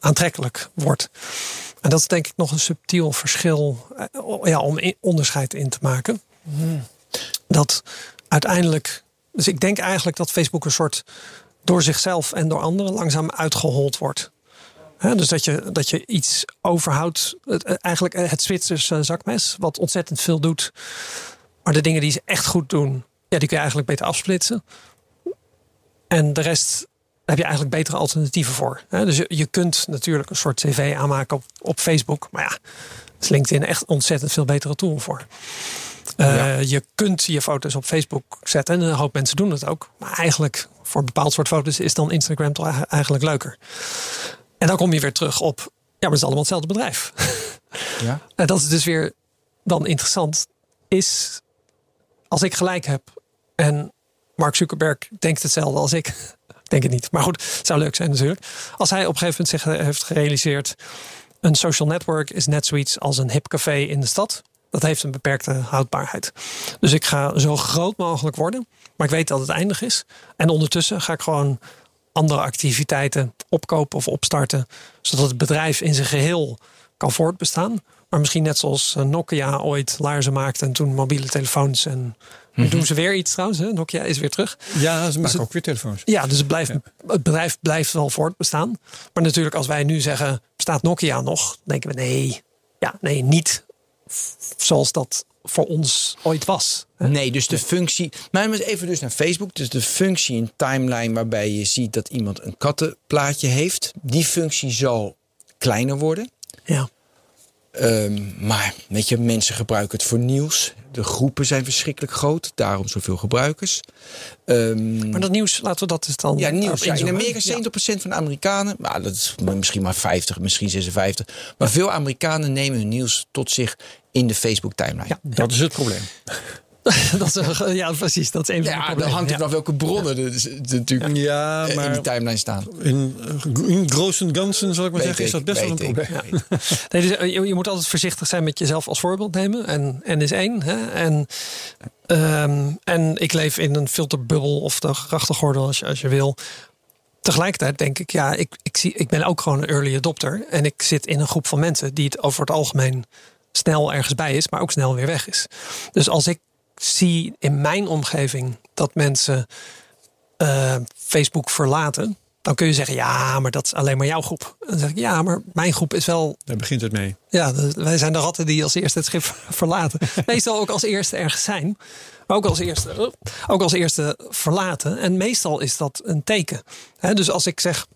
aantrekkelijk wordt. En dat is denk ik nog een subtiel verschil ja, om onderscheid in te maken. Hmm. Dat uiteindelijk. Dus ik denk eigenlijk dat Facebook een soort door zichzelf en door anderen langzaam uitgehold wordt. Dus dat je, dat je iets overhoudt. Het, eigenlijk het Zwitserse zakmes, wat ontzettend veel doet. Maar de dingen die ze echt goed doen, ja, die kun je eigenlijk beter afsplitsen. En de rest heb je eigenlijk betere alternatieven voor. Dus je, je kunt natuurlijk een soort cv aanmaken op, op Facebook. Maar ja, is LinkedIn echt ontzettend veel betere tool voor. Uh, ja. Je kunt je foto's op Facebook zetten en een hoop mensen doen het ook. Maar eigenlijk voor een bepaald soort foto's is dan Instagram toch eigenlijk leuker. En dan kom je weer terug op, ja, maar het is allemaal hetzelfde bedrijf. Ja. en dat is dus weer dan interessant. Is als ik gelijk heb en Mark Zuckerberg denkt hetzelfde als ik. Denk het niet. Maar goed, het zou leuk zijn natuurlijk. Als hij op een gegeven moment zich heeft gerealiseerd. Een social network is net zoiets als een hip café in de stad. Dat heeft een beperkte houdbaarheid. Dus ik ga zo groot mogelijk worden. Maar ik weet dat het eindig is. En ondertussen ga ik gewoon andere activiteiten opkopen of opstarten. Zodat het bedrijf in zijn geheel kan voortbestaan. Maar misschien net zoals Nokia ooit laarzen maakte en toen mobiele telefoons. En nu mm-hmm. doen ze weer iets trouwens. Hè? Nokia is weer terug. Ja, ze maken dus ook weer telefoons. Ja, dus het, blijft, ja. het bedrijf blijft wel voortbestaan. Maar natuurlijk als wij nu zeggen, bestaat Nokia nog? denken we nee, ja, nee, niet zoals dat voor ons ooit was. Hè? Nee, dus de functie. Maar even dus naar Facebook. Dus de functie in timeline waarbij je ziet dat iemand een kattenplaatje heeft. Die functie zal kleiner worden. Ja. Ehm, maar weet je, mensen gebruiken het voor nieuws. De groepen zijn verschrikkelijk groot, daarom zoveel gebruikers. Ehm, Maar dat nieuws, laten we dat eens dan. ja, nieuws. Ja, in. Amerika is 70% van de Amerikanen, maar dat is misschien maar 50, misschien 56. Maar veel Amerikanen nemen hun nieuws tot zich in de Facebook timeline. Ja, Dat is het probleem. dat is, ja, precies. Dat is een van de Ja, dan problemen. hangt het Ja. welke bronnen er natuurlijk Ja, eh, in maar die timeline staan. in, in großen ganzen, zal ik maar Weet zeggen, is dat best wel een probleem. Nee, dus, eh, je, je moet altijd voorzichtig zijn met jezelf als voorbeeld nemen. En N is één. Hè? En, ehm, en ik leef in een filterbubbel of de grachtengordel als je, als je wil. Tegelijkertijd denk ik, ja, ik, ik, zie, ik ben ook gewoon een early adopter. En ik zit in een groep van mensen die het over het algemeen snel ergens bij is, maar ook snel weer weg is. Dus als ik zie in mijn omgeving dat mensen eh, Facebook verlaten, dan kun je zeggen, ja, maar dat is alleen maar jouw groep. En dan zeg ik, ja, maar mijn groep is wel Daar begint het mee. ja, wij zijn de ratten die als eerste het schip verlaten. Meestal ook als eerste ergens zijn. Maar ook als eerste, ook als eerste verlaten. En meestal is dat een teken. Dus als ik zeg.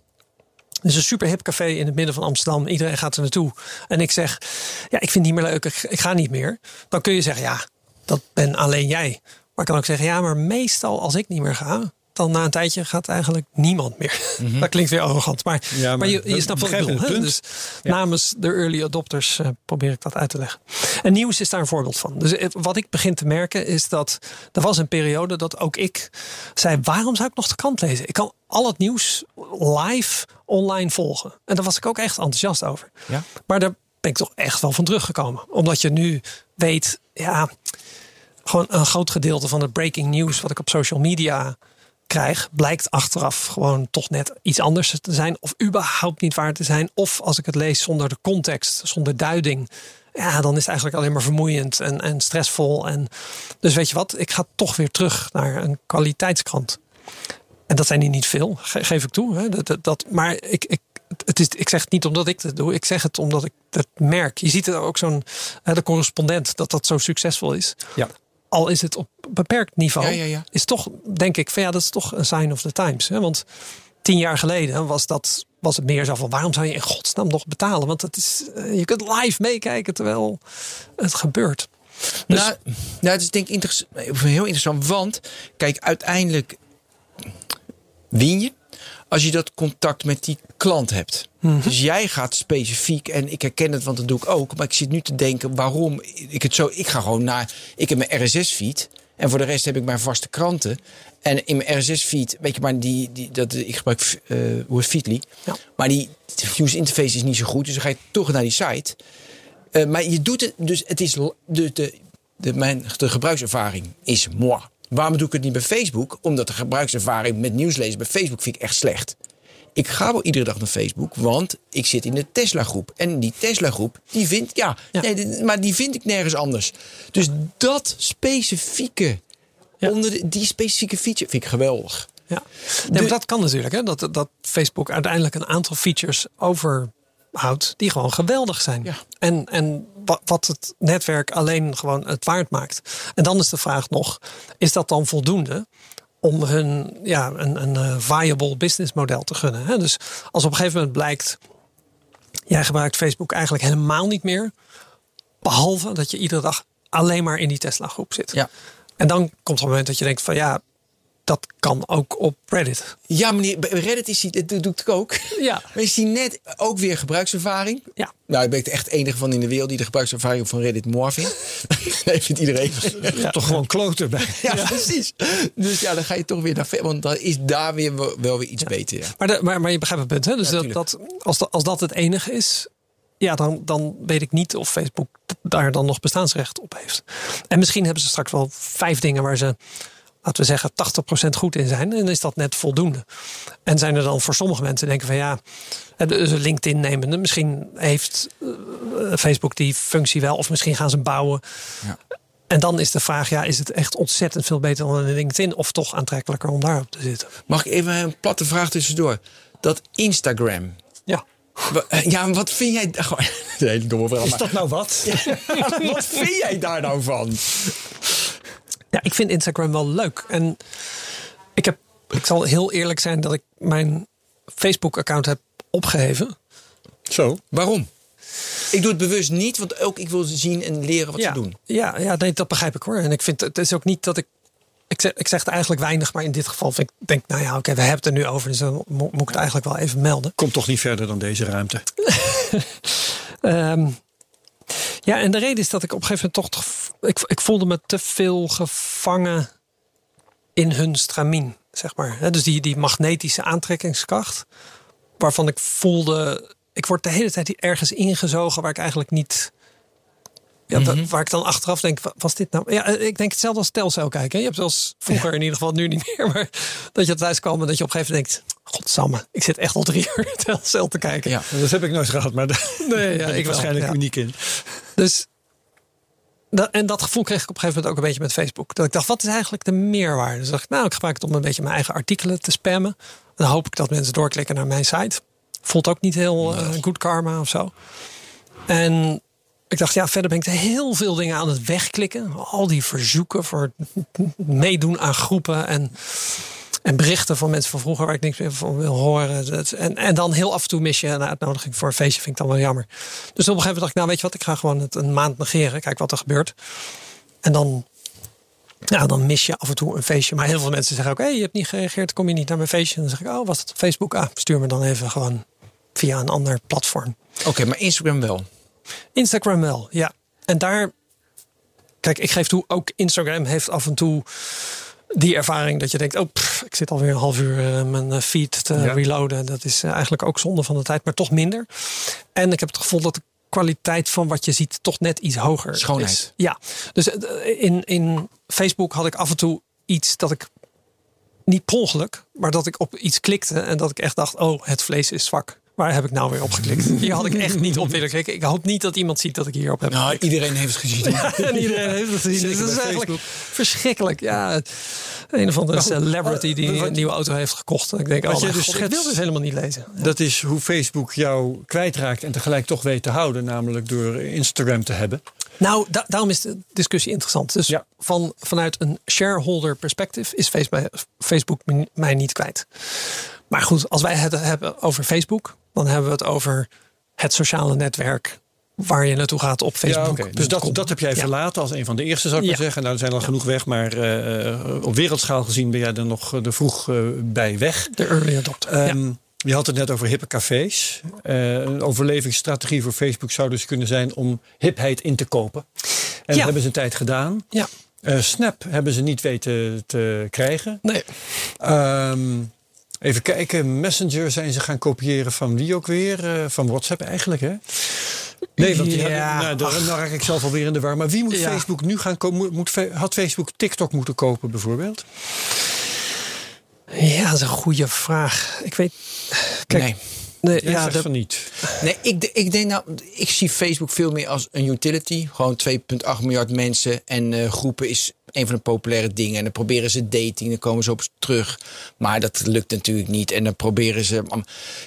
Er is een super hip café in het midden van Amsterdam. Iedereen gaat er naartoe. En ik zeg, ja, ik vind het niet meer leuk. Ik, ik ga niet meer. Dan kun je zeggen, ja, dat ben alleen jij. Maar ik kan ook zeggen, ja, maar meestal als ik niet meer ga... dan na een tijdje gaat eigenlijk niemand meer. Dat klinkt weer arrogant. Maar, Mhm. Ja, maar, maar je, je snapt wat ik bedoel. Dus Ja. namens de early adopters eh, probeer ik dat uit te leggen. En nieuws is daar een voorbeeld van. Dus eh, wat ik begin te merken is dat er was een periode dat ook ik zei: waarom zou ik nog de krant lezen? Ik kan al het nieuws live online volgen. En daar was ik ook echt enthousiast over. Ja? Maar daar ben ik toch echt wel van teruggekomen. Omdat je nu weet, ja, gewoon een groot gedeelte van het breaking news wat ik op social media krijg, blijkt achteraf gewoon toch net iets anders te zijn. Of überhaupt niet waar te zijn. Of als ik het lees zonder de context, zonder duiding. Ja, dan is het eigenlijk alleen maar vermoeiend en, en stressvol. En dus weet je wat, ik ga toch weer terug naar een kwaliteitskrant. En dat zijn er niet veel, ge- geef ik toe. Hè. Dat, dat, dat- maar ik, ik, het is, ik zeg het niet omdat ik het doe. Ik zeg het omdat ik het merk. Je ziet er ook zo'n de correspondent dat dat zo succesvol is. Ja. Al is het op beperkt niveau. Ja, ja, ja. Is toch, denk ik, van ja, dat is toch een sign of the times. Hè? Want tien jaar geleden was, dat, was het meer zo van waarom zou je in godsnaam nog betalen? Want het is, eh, je kunt live meekijken terwijl het gebeurt. Dus- Nou, nou, het is denk ik heel interessant. Want, kijk, uiteindelijk win je als je dat contact met die klant hebt. Dus jij gaat specifiek, en ik herken het, want dat doe ik ook. Maar ik zit nu te denken waarom ik het zo... Ik ga gewoon naar... Ik heb mijn RSS-feed. En voor de rest heb ik mijn vaste kranten. En in mijn RSS-feed, weet je, maar die, die, dat, ik gebruik eh hoe heet Feedly. Ja. Maar die user interface is niet zo goed. Dus dan ga je toch naar die site. Eh, maar je doet het, dus het is de, de, de, mijn, de gebruikservaring is moi. Waarom doe ik het niet bij Facebook? Omdat de gebruikservaring met nieuwslezen bij Facebook vind ik echt slecht. Ik ga wel iedere dag naar Facebook, want ik zit in de Tesla groep. En die Tesla groep, die vindt, ja, Ja. Nee, maar die vind ik nergens anders. Dus dat specifieke, Ja. onder de- die specifieke feature vind ik geweldig. Ja, nee, dat kan natuurlijk. Hè? Dat, dat Facebook uiteindelijk een aantal features overhoudt die gewoon geweldig zijn. Ja. En, en wa- wat het netwerk alleen gewoon het waard maakt. En dan is de vraag nog, is dat dan voldoende om hun ja, een, een eh, viable business model te gunnen? Hè? Dus als op een gegeven moment blijkt, jij gebruikt Facebook eigenlijk helemaal niet meer. Behalve dat je iedere dag alleen maar in die Tesla groep zit. Ja. En dan komt een moment dat je denkt van ja, dat kan ook op Reddit. Ja, meneer, Reddit is die, dat doe ik ook. Ja. Maar is die net ook weer gebruikservaring? Ja. Nou, ik ben echt de enige van in de wereld die de gebruikservaring van Reddit mooi vindt. nee, vindt iedereen. Ja. Toch gewoon kloten bij. Ja, precies. Dus ja, dan ga je toch weer naar ver, want dan is daar weer wel, weer iets beter. Ja. Maar, de, maar, maar je begrijpt het punt. Hè? Dus dat, dat, als, dat, als dat het enige is, ja, dan, dan weet ik niet of Facebook daar dan nog bestaansrecht op heeft. En misschien hebben ze straks wel vijf dingen waar ze, laten we zeggen, 80% goed in zijn. En is dat net voldoende. En zijn er dan voor sommige mensen denken van ja, LinkedIn nemende, misschien heeft eh, Facebook die functie wel, of misschien gaan ze bouwen. Ja. En dan is de vraag, ja, is het echt ontzettend veel beter dan een LinkedIn of toch aantrekkelijker om daarop te zitten? Mag ik even een platte vraag tussendoor? Dat Instagram. Ja. Eh, Ja, wat vind jij... Gewoon, een hele domme vraag. Is dat nou wat? wat vind jij daar nou van? Ja, ik vind Instagram wel leuk. En ik, heb, ik zal heel eerlijk zijn dat ik mijn Facebook-account heb opgeheven. Zo. Waarom? Ik doe het bewust niet, want ook ik wil zien en leren wat ja, ze doen. Ja, ja nee, dat begrijp ik hoor. En ik vind het is ook niet dat ik. Ik zeg, ik zeg het eigenlijk weinig, maar in dit geval vind ik denk, nou ja, oké, we hebben het er nu over, dus dan mo- moet ik het eigenlijk wel even melden. Komt toch niet verder dan deze ruimte. Ehm, ja, en de reden is dat ik op een gegeven moment toch. Ik, ik voelde me te veel gevangen in hun stramien, zeg maar. Dus die, die magnetische aantrekkingskracht, waarvan ik voelde. Ik word de hele tijd ergens ingezogen waar ik eigenlijk niet. Ja, dat- waar ik dan achteraf denk, wa- was dit nou? Ja, eh, ik denk hetzelfde als telcel kijken. hè. Je hebt zelfs vroeger in ieder geval, nu niet meer, maar dat je thuis kwam en dat je op een gegeven moment denkt, godsamme, ik zit echt al drie uur telcel te kijken. Ja. Dat heb ik nooit gehad, maar daar Nee, ja, ben ik ik wel, waarschijnlijk ja. uniek in. Dus dat, en dat gevoel kreeg ik op een gegeven moment ook een beetje met Facebook. Dat ik dacht, wat is eigenlijk de meerwaarde? Dus dacht ik, nou, ik gebruik het om een beetje mijn eigen artikelen te spammen. Dan hoop ik dat mensen doorklikken naar mijn site. Voelt ook niet heel eh, goed karma of zo. En ik dacht, ja, verder ben ik heel veel dingen aan het wegklikken. Al die verzoeken voor meedoen aan groepen en, en berichten van mensen van vroeger waar ik niks meer van wil horen. En, en dan heel af en toe mis je een uitnodiging voor een feestje, vind ik dan wel jammer. Dus op een gegeven moment dacht ik, nou weet je wat, ik ga gewoon het een maand negeren. Kijk wat er gebeurt. En dan, ja, dan mis je af en toe een feestje. Maar heel veel mensen zeggen ook, hé, je hebt niet gereageerd, kom je niet naar mijn feestje. En dan zeg ik, oh, was het op Facebook? Ah, stuur me dan even gewoon via een ander platform. Oké, maar Instagram wel. Instagram wel, ja. En daar, kijk, ik geef toe, ook Instagram heeft af en toe die ervaring dat je denkt, oh, pff, ik zit alweer een half uur eh, mijn eh, feed te Ja. reloaden. Dat is eh, eigenlijk ook zonde van de tijd, maar toch minder. En ik heb het gevoel dat de kwaliteit van wat je ziet toch net iets hoger Schoonheid. is. Ja, dus in, in Facebook had ik af en toe iets dat ik niet per ongeluk, maar dat ik op iets klikte en dat ik echt dacht, oh, het vlees is zwak. Waar heb ik nou weer op geklikt? Hier had ik echt niet op willen klikken. Ik hoop niet dat iemand ziet dat ik hierop heb Nou, geklikt. iedereen heeft het gezien. En iedereen heeft het gezien. Dus dat is eigenlijk verschrikkelijk. Ja, een of andere goed, celebrity die een nieuwe auto heeft gekocht. En ik denk, wat oh je dus god, ik wil dit helemaal niet lezen. Dat is hoe Facebook jou kwijtraakt en tegelijk toch weet te houden. Namelijk door Instagram te hebben. Nou, da- daarom is de discussie interessant. Dus Ja. van, vanuit een shareholder perspective is Facebook, mij niet kwijt. Maar goed, als wij het hebben over Facebook, dan hebben we het over het sociale netwerk waar je naartoe gaat op Facebook. Ja. Dus dat, dat heb jij verlaten als een van de eerste, zou ik maar zeggen. Nou, er zijn al genoeg weg, maar eh, op wereldschaal gezien ben jij er nog eh, er vroeg eh, bij weg. De early adopter. Ehm, Je had het net over hippe cafés. Eh, een overlevingsstrategie voor Facebook zou dus kunnen zijn om hipheid in te kopen. En dat hebben ze een tijd gedaan. ja. Eh, Snap hebben ze niet weten te krijgen. Nee. Ehm, even kijken, Messenger zijn ze gaan kopiëren van wie ook weer? Eh, van WhatsApp eigenlijk, hè? Nee, want die Ja, nou, daar, raak ik zelf alweer in de war. Maar wie moet Ja. Facebook nu gaan kopen? Moet, had Facebook TikTok moeten kopen bijvoorbeeld? Ja, dat is een goede vraag. Ik weet. Kijk, Nee. nee, Jij ja, de- van niet. Nee, ik, ik denk nou, ik zie Facebook veel meer als een utility. Gewoon 2,8 miljard mensen en eh, groepen is een van de populaire dingen. En dan proberen ze dating, dan komen ze op terug. Maar dat lukt natuurlijk niet. En dan proberen ze.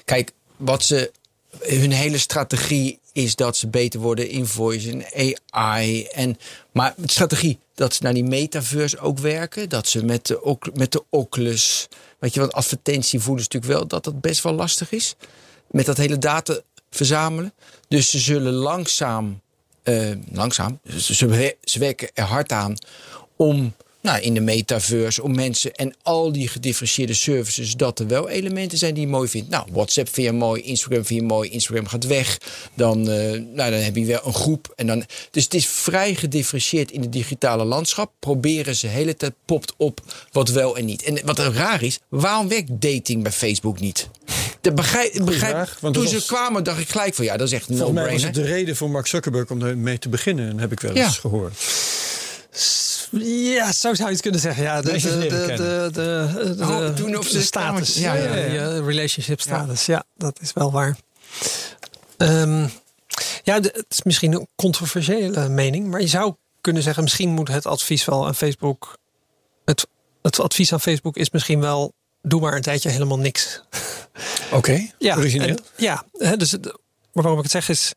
Kijk, wat ze. Hun hele strategie is dat ze beter worden in voice en AI. En, maar de strategie dat ze naar die metaverse ook werken. Dat ze met de, met de Oculus. Weet je, want advertentie voelen ze natuurlijk wel dat dat best wel lastig is met dat hele data verzamelen. Dus ze zullen langzaam, eh, langzaam, ze, ze werken er hard aan om nou, in de metaverse, om mensen en al die gedifferentieerde services, dat er wel elementen zijn die je mooi vindt. Nou, WhatsApp vind je mooi, Instagram vind je mooi, Instagram gaat weg. Dan, eh, nou, dan heb je wel een groep. En dan, dus het is vrij gedifferentieerd in het digitale landschap. Proberen ze de hele tijd popt op wat wel en niet. En wat er raar is, waarom werkt dating bij Facebook niet? De begrijp, begrijp, vraag, want toen dat ze kwamen dacht ik gelijk van ja, dat is echt een Volgens mij was no-brainer. het de reden voor Mark Zuckerberg om ermee te beginnen. heb ik wel Ja. eens gehoord. Ja, zo zou je het kunnen zeggen. Ja, de, de, de, de, Oh, status. ja, ja. Je relationship status. Ja. dat is wel waar. Ehm, ja, het is misschien een controversiële mening. Maar je zou kunnen zeggen, misschien moet het advies wel aan Facebook... Het, het advies aan Facebook is misschien wel... Doe maar een tijdje helemaal niks. Oké, Ja, origineel. en- ja, dus maar waarom ik het zeg is,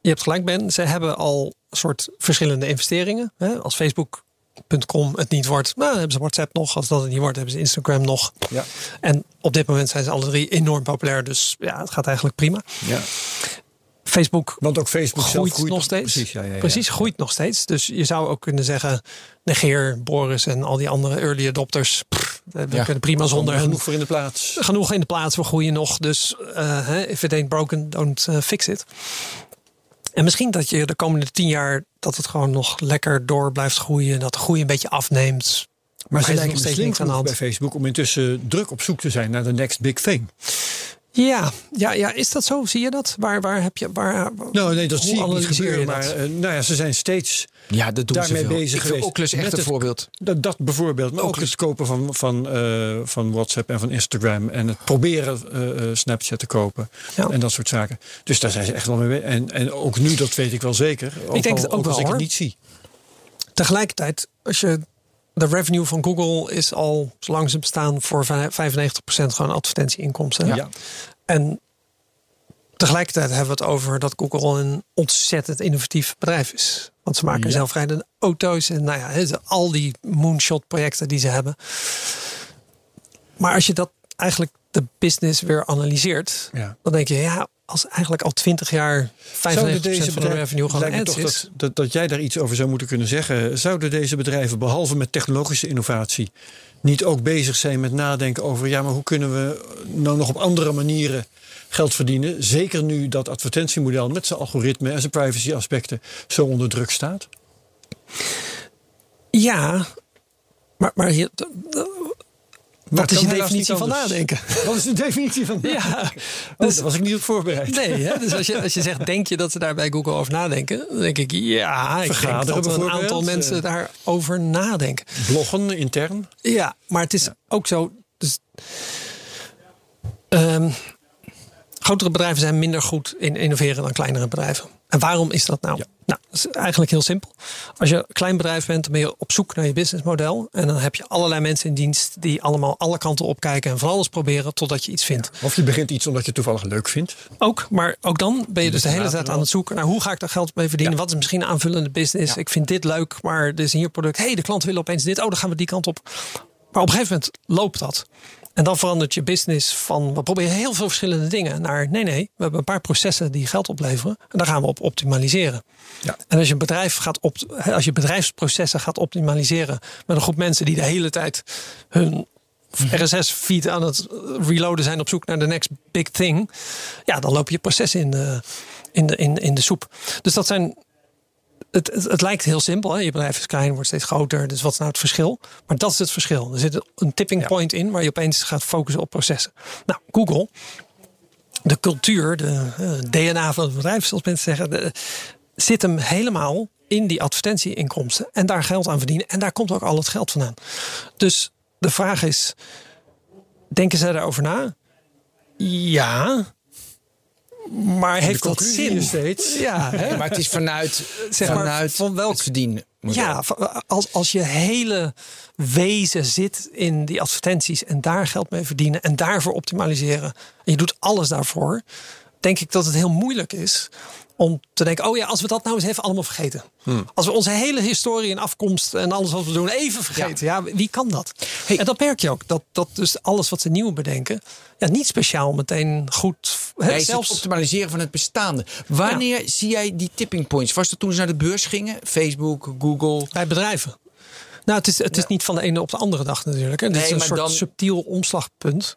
je hebt gelijk Ben, ze hebben al soort verschillende investeringen. Hè? Als Facebook.com het niet wordt, nou, hebben ze WhatsApp nog. Als dat het niet wordt, hebben ze Instagram nog. Ja. En op dit moment zijn ze alle drie enorm populair, dus ja, het gaat eigenlijk prima. Ja. Facebook Want ook Facebook groeit, groeit nog steeds. Precies, ja, ja, ja. Precies, groeit nog steeds. Dus je zou ook kunnen zeggen, negeer Boris en al die andere early adopters. Pff, we kunnen prima zonder genoeg voor in de plaats. Genoeg in de plaats, we groeien nog. Dus hè, if it ain't broken, don't eh, fix it. En misschien dat je de komende tien jaar dat het gewoon nog lekker door blijft groeien. Dat de groei een beetje afneemt. Maar ze er is lijken nog steeds slim aan de hand. bij Facebook om intussen druk op zoek te zijn naar de next big thing. Ja, ja, ja, is dat zo? Zie je dat? Waar, waar heb je. Waar, Nou, nee, dat zie ik niet gebeuren. dat? Maar eh, nou ja, ze zijn steeds Ja, dat doen daarmee ze veel. bezig Ik geweest. Oculus echt een voorbeeld. Dat, dat bijvoorbeeld, maar ook het kopen van, van, eh, van WhatsApp en van Instagram. En het proberen eh, eh, Snapchat te kopen. Ja. En dat soort zaken. Dus daar zijn ze echt wel mee. bezig. En, en ook nu, dat weet ik wel zeker. Ook denk al- het ook wel, als ik het niet zie. Tegelijkertijd, als je. De revenue van Google is al zo lang ze bestaan voor vij- 95% gewoon advertentieinkomsten. Ja. En tegelijkertijd hebben we het over dat Google een ontzettend innovatief bedrijf is. Want ze maken Ja. zelfrijdende auto's en nou ja, hè, al die moonshot projecten die ze hebben. Maar als je dat eigenlijk de business weer analyseert, Ja. dan denk je ja, als eigenlijk al 20 jaar 95% van de revenue gewoon ads toch is. dat, dat, dat jij daar iets over zou moeten kunnen zeggen. Zouden deze bedrijven, behalve met technologische innovatie, niet ook bezig zijn met nadenken over, ja, maar hoe kunnen we nou nog op andere manieren geld verdienen? Zeker nu dat advertentiemodel met zijn algoritme en zijn privacy aspecten zo onder druk staat. Ja, maar, maar hier, wat is je definitie van nadenken? Wat is de definitie van Ja, Oh, dus- daar was ik niet op voorbereid. Nee, hè? dus als je, als je zegt, denk je dat ze daar bij Google over nadenken? Dan denk ik, ja, ik denk Vergaderen dat er een aantal mensen eh. daarover nadenken. Bloggen intern. Ja, maar het is ook zo. Dus, ehm, grotere bedrijven zijn minder goed in innoveren dan kleinere bedrijven. En waarom is dat nou? Ja. Is eigenlijk heel simpel. Als je een klein bedrijf bent, dan ben je op zoek naar je businessmodel. En dan heb je allerlei mensen in dienst die allemaal alle kanten opkijken en van alles proberen totdat je iets vindt. Of je begint iets omdat je toevallig leuk vindt. Ook, maar ook dan ben je dus de hele tijd aan het zoeken naar hoe ga ik daar geld mee verdienen? Ja. Wat is misschien een aanvullende business? Ja. Ik vind dit leuk, maar er is hier product. hey, de klant wil opeens dit. Oh, dan gaan we die kant op. Maar op een gegeven moment loopt dat. En dan verandert je business van we proberen heel veel verschillende dingen naar nee, nee, we hebben een paar processen die geld opleveren en daar gaan we op optimaliseren. Ja. En als je een bedrijf gaat op, als je bedrijfsprocessen gaat optimaliseren met een groep mensen die de hele tijd hun RSS-feed aan het reloaden zijn op zoek naar de next big thing, ja, dan loop je processen in de, in de, in, in de soep. Dus dat zijn. Het, het, het lijkt heel simpel. Hè? Je bedrijf is klein, wordt steeds groter. Dus wat is nou het verschil? Maar dat is het verschil. Er zit een tipping Ja. point in waar je opeens gaat focussen op processen. Nou, Google, de cultuur, de eh, DNA van het bedrijf, zoals mensen zeggen, de, zit hem helemaal in die advertentieinkomsten. En daar geld aan verdienen. En daar komt ook al het geld vandaan. Dus de vraag is, denken zij daarover na? Ja. Maar heeft dat zin? steeds- Ja, hè? Maar het is vanuit, Zeg maar, van welk- het verdienen. Ja, als, als je hele wezen zit in die advertenties en daar geld mee verdienen en daarvoor optimaliseren. En je doet alles daarvoor. Denk ik dat het heel moeilijk is om te denken: oh ja, als we dat nou eens even allemaal vergeten. Als we onze hele historie en afkomst en alles wat we doen even vergeten. Ja, wie kan dat? En dat merk je ook. Dat, dat dus alles wat ze nieuw bedenken, ja, niet speciaal meteen goed. hè, het zelfs optimaliseren van het bestaande. Wanneer zie jij die tipping points? Was dat toen ze naar de beurs gingen? Facebook, Google? Bij bedrijven. Nou, het is, het is niet van de ene op de andere dag natuurlijk. Hè. Het Nee, is een maar soort dan- subtiel omslagpunt.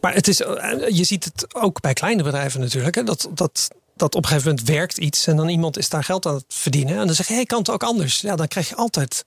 Maar het is, eh, je ziet het ook bij kleine bedrijven natuurlijk. Hè. Dat, dat, dat op een gegeven moment werkt iets en dan iemand is daar geld aan het verdienen. En dan zeg je, hey, kan het ook anders? Ja, dan krijg je altijd,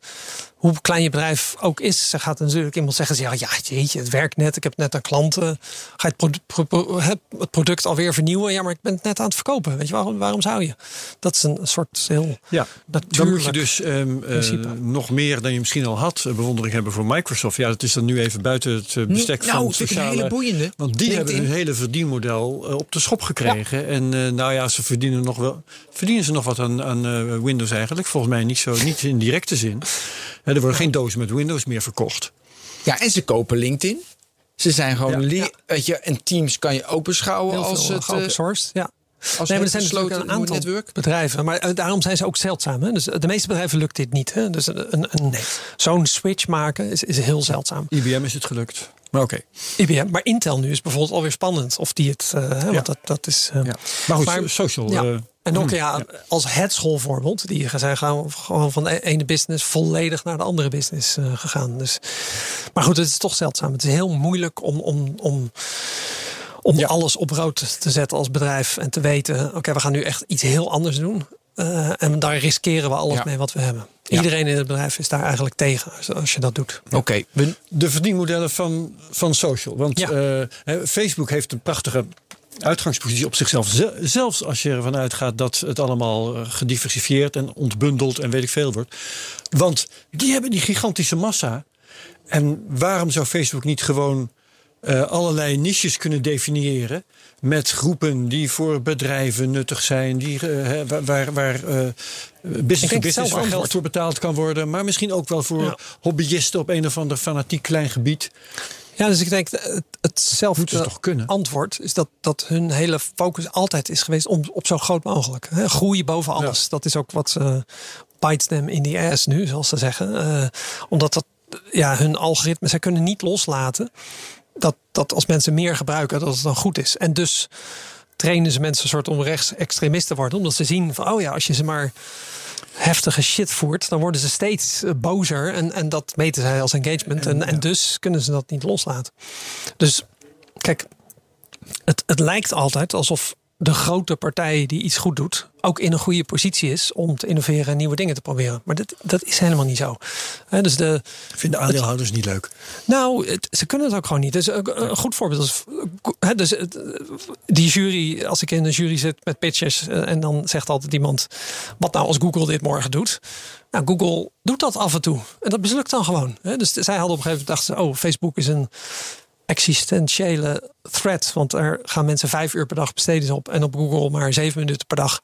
hoe klein je bedrijf ook is, dan gaat natuurlijk iemand zeggen, ja, ja jeetje, het werkt net. Ik heb net een klant. ga je het, pro- pro- het het product alweer vernieuwen? Ja, maar ik ben het net aan het verkopen. Weet je, waarom, waarom zou je? Dat is een soort heel Ja, dan moet je dus ehm, eh, principe. nog meer dan je misschien al had eh, bewondering hebben voor Microsoft. Ja, dat is dan nu even buiten het eh, bestek Nou, van vind ik een sociale... hele boeiende. Want die hebben hun hele verdienmodel eh, op de schop gekregen. En nou ja, ze verdienen nog wel. Verdienen ze nog wat aan, aan Windows eigenlijk? Volgens mij niet zo, niet in directe zin. Eh, er worden geen dozen met Windows meer verkocht. Ja, en ze kopen LinkedIn. Ze zijn gewoon, Ja. weet je, en Teams kan je ook beschouwen heel als veel het, open eh, source. Ja. als Nee, maar er het zijn natuurlijk een aantal netwerk. bedrijven. Maar eh, daarom zijn ze ook zeldzaam. Hè? Dus de meeste bedrijven lukt dit niet. Hè? Dus een, een, een- zo'n switch maken is, is heel zeldzaam. IBM is het gelukt. Maar oké. IBM. Maar Intel nu is bijvoorbeeld alweer spannend. Of die het, eh, hè, Ja. want dat, dat is... eh, Ja. Maar goed, Maar- social. Ja. eh, En Nokia als het schoolvoorbeeld. Die zijn gewoon, gewoon van de ene business volledig naar de andere business eh, gegaan. Dus, maar goed, het is toch zeldzaam. Het is heel moeilijk om, om, om, om Ja. alles op rood te zetten als bedrijf. En te weten, oké, we gaan nu echt iets heel anders doen. Eh, en daar riskeren we alles Ja. mee wat we hebben. Ja. Iedereen in het bedrijf is daar eigenlijk tegen als, als je dat doet. Oké, de verdienmodellen van, van social. Want Ja. eh, hè, Facebook heeft een prachtige uitgangspositie op zichzelf. Ze- Zelfs als je ervan uitgaat dat het allemaal eh, gediversifieerd en ontbundeld en weet ik veel wordt. Want die hebben die gigantische massa. En waarom zou Facebook niet gewoon eh, allerlei niches kunnen definiëren? Met groepen die voor bedrijven nuttig zijn, die, eh, waar, waar, eh, business business waar geld voor betaald kan worden. Maar misschien ook wel voor Ja. hobbyisten op een of ander fanatiek klein gebied. Ja, dus ik denk het, Moeten hetzelfde ze kunnen? antwoord is dat, dat hun hele focus altijd is geweest om op zo groot mogelijk. Hè, groei boven alles. Dat is ook wat uh, bites them in the ass nu, zoals ze zeggen. Uh, omdat dat, ja, hun algoritme, zij kunnen niet loslaten dat, dat als mensen meer gebruiken, dat het dan goed is. En dus trainen ze mensen een soort om rechtsextremisten te worden. Omdat ze zien van, oh ja, als je ze maar heftige shit voert, dan worden ze steeds uh, bozer. En, en dat meten zij als engagement. En, en dus kunnen ze dat niet loslaten. Dus kijk, het, het lijkt altijd alsof de grote partij die iets goed doet, ook in een goede positie is om te innoveren en nieuwe dingen te proberen. Maar dat, dat is helemaal niet zo. He, dus de, Vinden aandeelhouders het, niet leuk? Nou, het, ze kunnen het ook gewoon niet. Dus een, een goed voorbeeld is. He, dus het, die jury, als ik in een jury zit met pitches en dan zegt altijd iemand: wat nou als Google dit morgen doet? Nou, Google doet dat af en toe. En dat mislukt dan gewoon. He, dus zij hadden op een gegeven moment gedacht: oh, Facebook is een existentiële threat. Want er gaan mensen vijf uur per dag besteden op. En op Google maar zeven minuten per dag.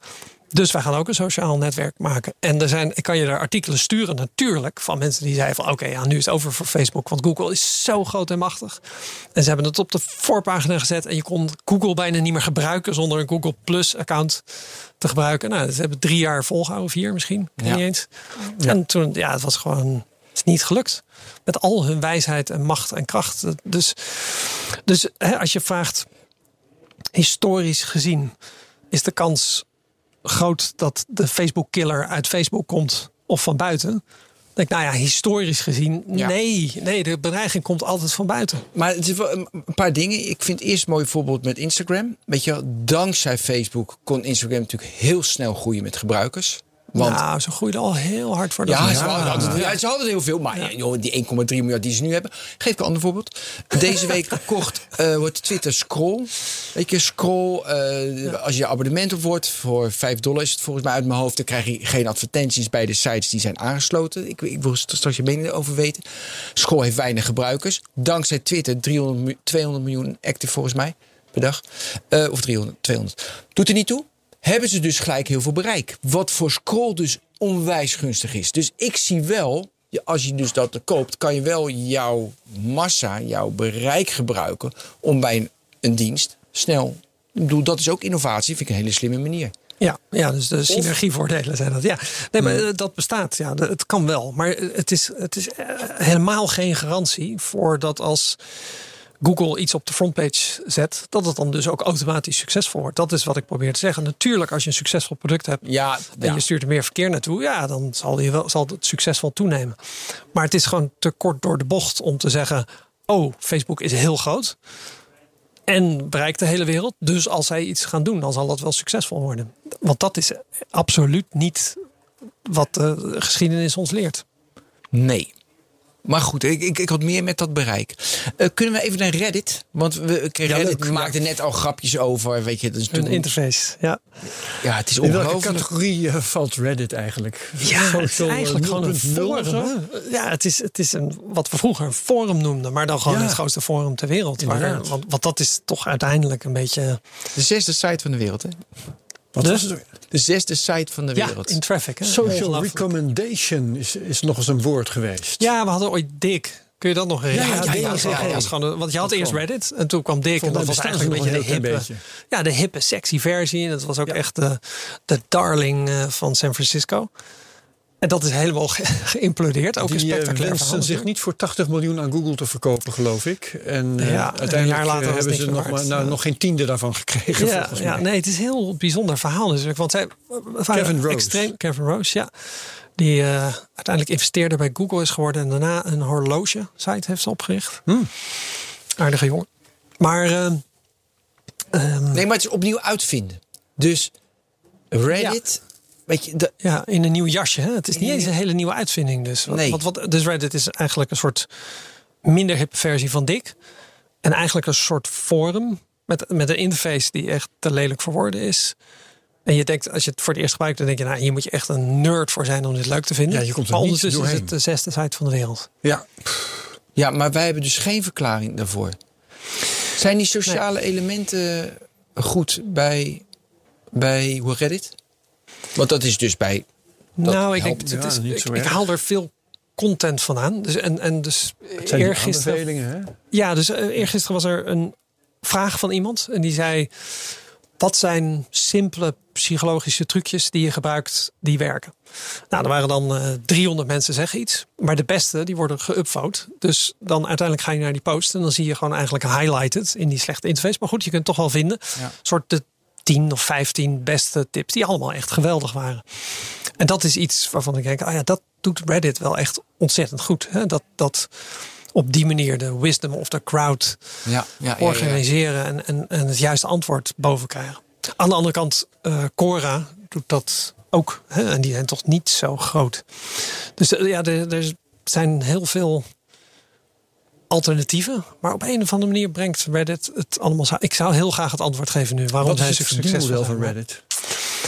Dus wij gaan ook een sociaal netwerk maken. En er zijn, ik kan je daar artikelen sturen natuurlijk. Van mensen die zeiden van oké, okay, ja, nu is het over voor Facebook. Want Google is zo groot en machtig. En ze hebben het op de voorpagina gezet. En je kon Google bijna niet meer gebruiken zonder een Google Plus account te gebruiken. Nou, ze hebben drie jaar volgehouden, vier misschien. Ja. Niet eens. Ja. En toen, ja, het was gewoon is niet gelukt. Met al hun wijsheid en macht en kracht. Dus, dus hè, als je vraagt, historisch gezien, is de kans groot dat de Facebook-killer uit Facebook komt of van buiten? Denk ik, nou ja, historisch gezien, ja. nee. Nee, de bedreiging komt altijd van buiten. Maar het is wel een paar dingen. Ik vind eerst een mooi voorbeeld met Instagram. Weet je, dankzij Facebook kon Instagram natuurlijk heel snel groeien met gebruikers. Want, nou, ze groeiden al heel hard voor de ja, ze hadden, altijd, ja. ze hadden heel veel. Maar ja. joh, die 1,3 miljard die ze nu hebben. Geef ik een ander voorbeeld. Deze week kocht uh, wordt Twitter Scroll. Weet je, Scroll. Uh, ja. Als je abonnement op wordt voor 5 dollar is het volgens mij uit mijn hoofd. Dan krijg je geen advertenties bij de sites die zijn aangesloten. Ik, ik wil straks je mening over weten. Scroll heeft weinig gebruikers. Dankzij Twitter 300, 200 miljoen active volgens mij per dag. Uh, of 300, 200. Doet er niet toe hebben ze dus gelijk heel veel bereik. Wat voor scroll dus onwijs gunstig is. Dus ik zie wel, als je dus dat koopt, kan je wel jouw massa, jouw bereik gebruiken om bij een, een dienst snel. Ik bedoel, dat is ook innovatie, vind ik een hele slimme manier. Ja, ja, dus de synergievoordelen zijn dat. Ja, nee, maar hmm. dat bestaat. Ja, het kan wel. Maar het is, het is helemaal geen garantie voor dat als Google iets op de frontpage zet, dat het dan dus ook automatisch succesvol wordt. Dat is wat ik probeer te zeggen. Natuurlijk, als je een succesvol product hebt ja, en ja. je stuurt er meer verkeer naartoe, ja, dan zal, je wel, zal het succesvol toenemen. Maar het is gewoon te kort door de bocht om te zeggen: Oh, Facebook is heel groot. En bereikt de hele wereld. Dus als zij iets gaan doen, dan zal dat wel succesvol worden. Want dat is absoluut niet wat de geschiedenis ons leert. Nee. Maar goed, ik, ik, ik had meer met dat bereik. Uh, kunnen we even naar Reddit? Want we, Reddit ja, maakte net al grapjes over. Weet je, dat is een interface. Ja, ja het is In welke categorie uh, valt Reddit eigenlijk? Ja, Social, het is eigenlijk gewoon een forum. Ja, het is, het is een, wat we vroeger een forum noemden. Maar dan gewoon ja. het grootste forum ter wereld. Waar, want, want dat is toch uiteindelijk een beetje... De zesde site van de wereld, hè? Wat de? was het? De zesde site van de wereld. In traffic. Hè? Social recommendation is, is nog eens een woord geweest. Ja, we hadden ooit Dick. Kun je dat nog herinneren? Ja, ja, ja, ja, ja, ja. Gewoon, want je had eerst Reddit en toen kwam Dick. En dat was eigenlijk een beetje de hippe, beetje. Ja, de hippe, sexy versie. En dat was ook echt de, de darling van San Francisco. En dat is helemaal ge- geïmplodeerd. Ook in Die eh, spectaculair wensten verhaal zich niet voor 80 miljoen aan Google te verkopen, geloof ik. En eh, Ja, uiteindelijk een jaar later eh, hebben ze nog, maar, nou, Ja. nog geen tiende daarvan gekregen. Ja, volgens ja, mij. nee, het is een heel bijzonder verhaal natuurlijk. Want zij waren Kevin Rose. extreem... Kevin Rose, ja. Die eh, uiteindelijk investeerder bij Google is geworden. En daarna een horloge-site heeft ze opgericht. Hmm. Aardige jongen. Maar... ehm, ehm, Nee, maar het is opnieuw uitvinden. Dus Reddit, weet je, de, Ja, in een nieuw jasje. Hè? Het is niet eens een hele nieuwe uitvinding. Dus, wat, Nee. wat, wat, dus Reddit is eigenlijk een soort minder hippe versie van Dik. En eigenlijk een soort forum met, met een interface die echt te lelijk voor woorden is. En je denkt, als je het voor het eerst gebruikt, dan denk je, nou, hier moet je echt een nerd voor zijn om dit leuk te vinden. Ja, je komt er maar niet ondertussen is het de zesde site van de wereld. Ja, ja, maar wij hebben dus geen verklaring daarvoor. Zijn die sociale elementen goed bij, bij Reddit? Want dat is dus bij. Dat nou, ik helpt. denk, het Ja, is, niet ik, zo ik haal er veel content van aan. Dus, en, en dus het zijn eergisteren? Ja, dus uh, eergisteren was er een vraag van iemand. En die zei: Wat zijn simpele psychologische trucjes die je gebruikt die werken? Nou, er waren dan uh, 300 mensen zeggen iets. Maar de beste, die worden geüpvote. Dus dan uiteindelijk ga je naar die post. En dan zie je gewoon eigenlijk highlighted in die slechte interface. Maar goed, je kunt het toch wel vinden. Ja. Een soort de 10 of 15 beste tips die allemaal echt geweldig waren. En dat is iets waarvan ik denk: ah ja, dat doet Reddit wel echt ontzettend goed. Hè? Dat. dat op die manier de wisdom of the crowd Ja, ja, organiseren En, en, en het juiste antwoord boven krijgen. Aan de andere kant, uh, Cora doet dat ook. Hè? En die zijn toch niet zo groot. Dus uh, ja, er, er zijn heel veel alternatieven. Maar op een of andere manier brengt Reddit het allemaal... Ik zou heel graag het antwoord geven nu. Waarom Wat zijn is ze het succesvol van Reddit?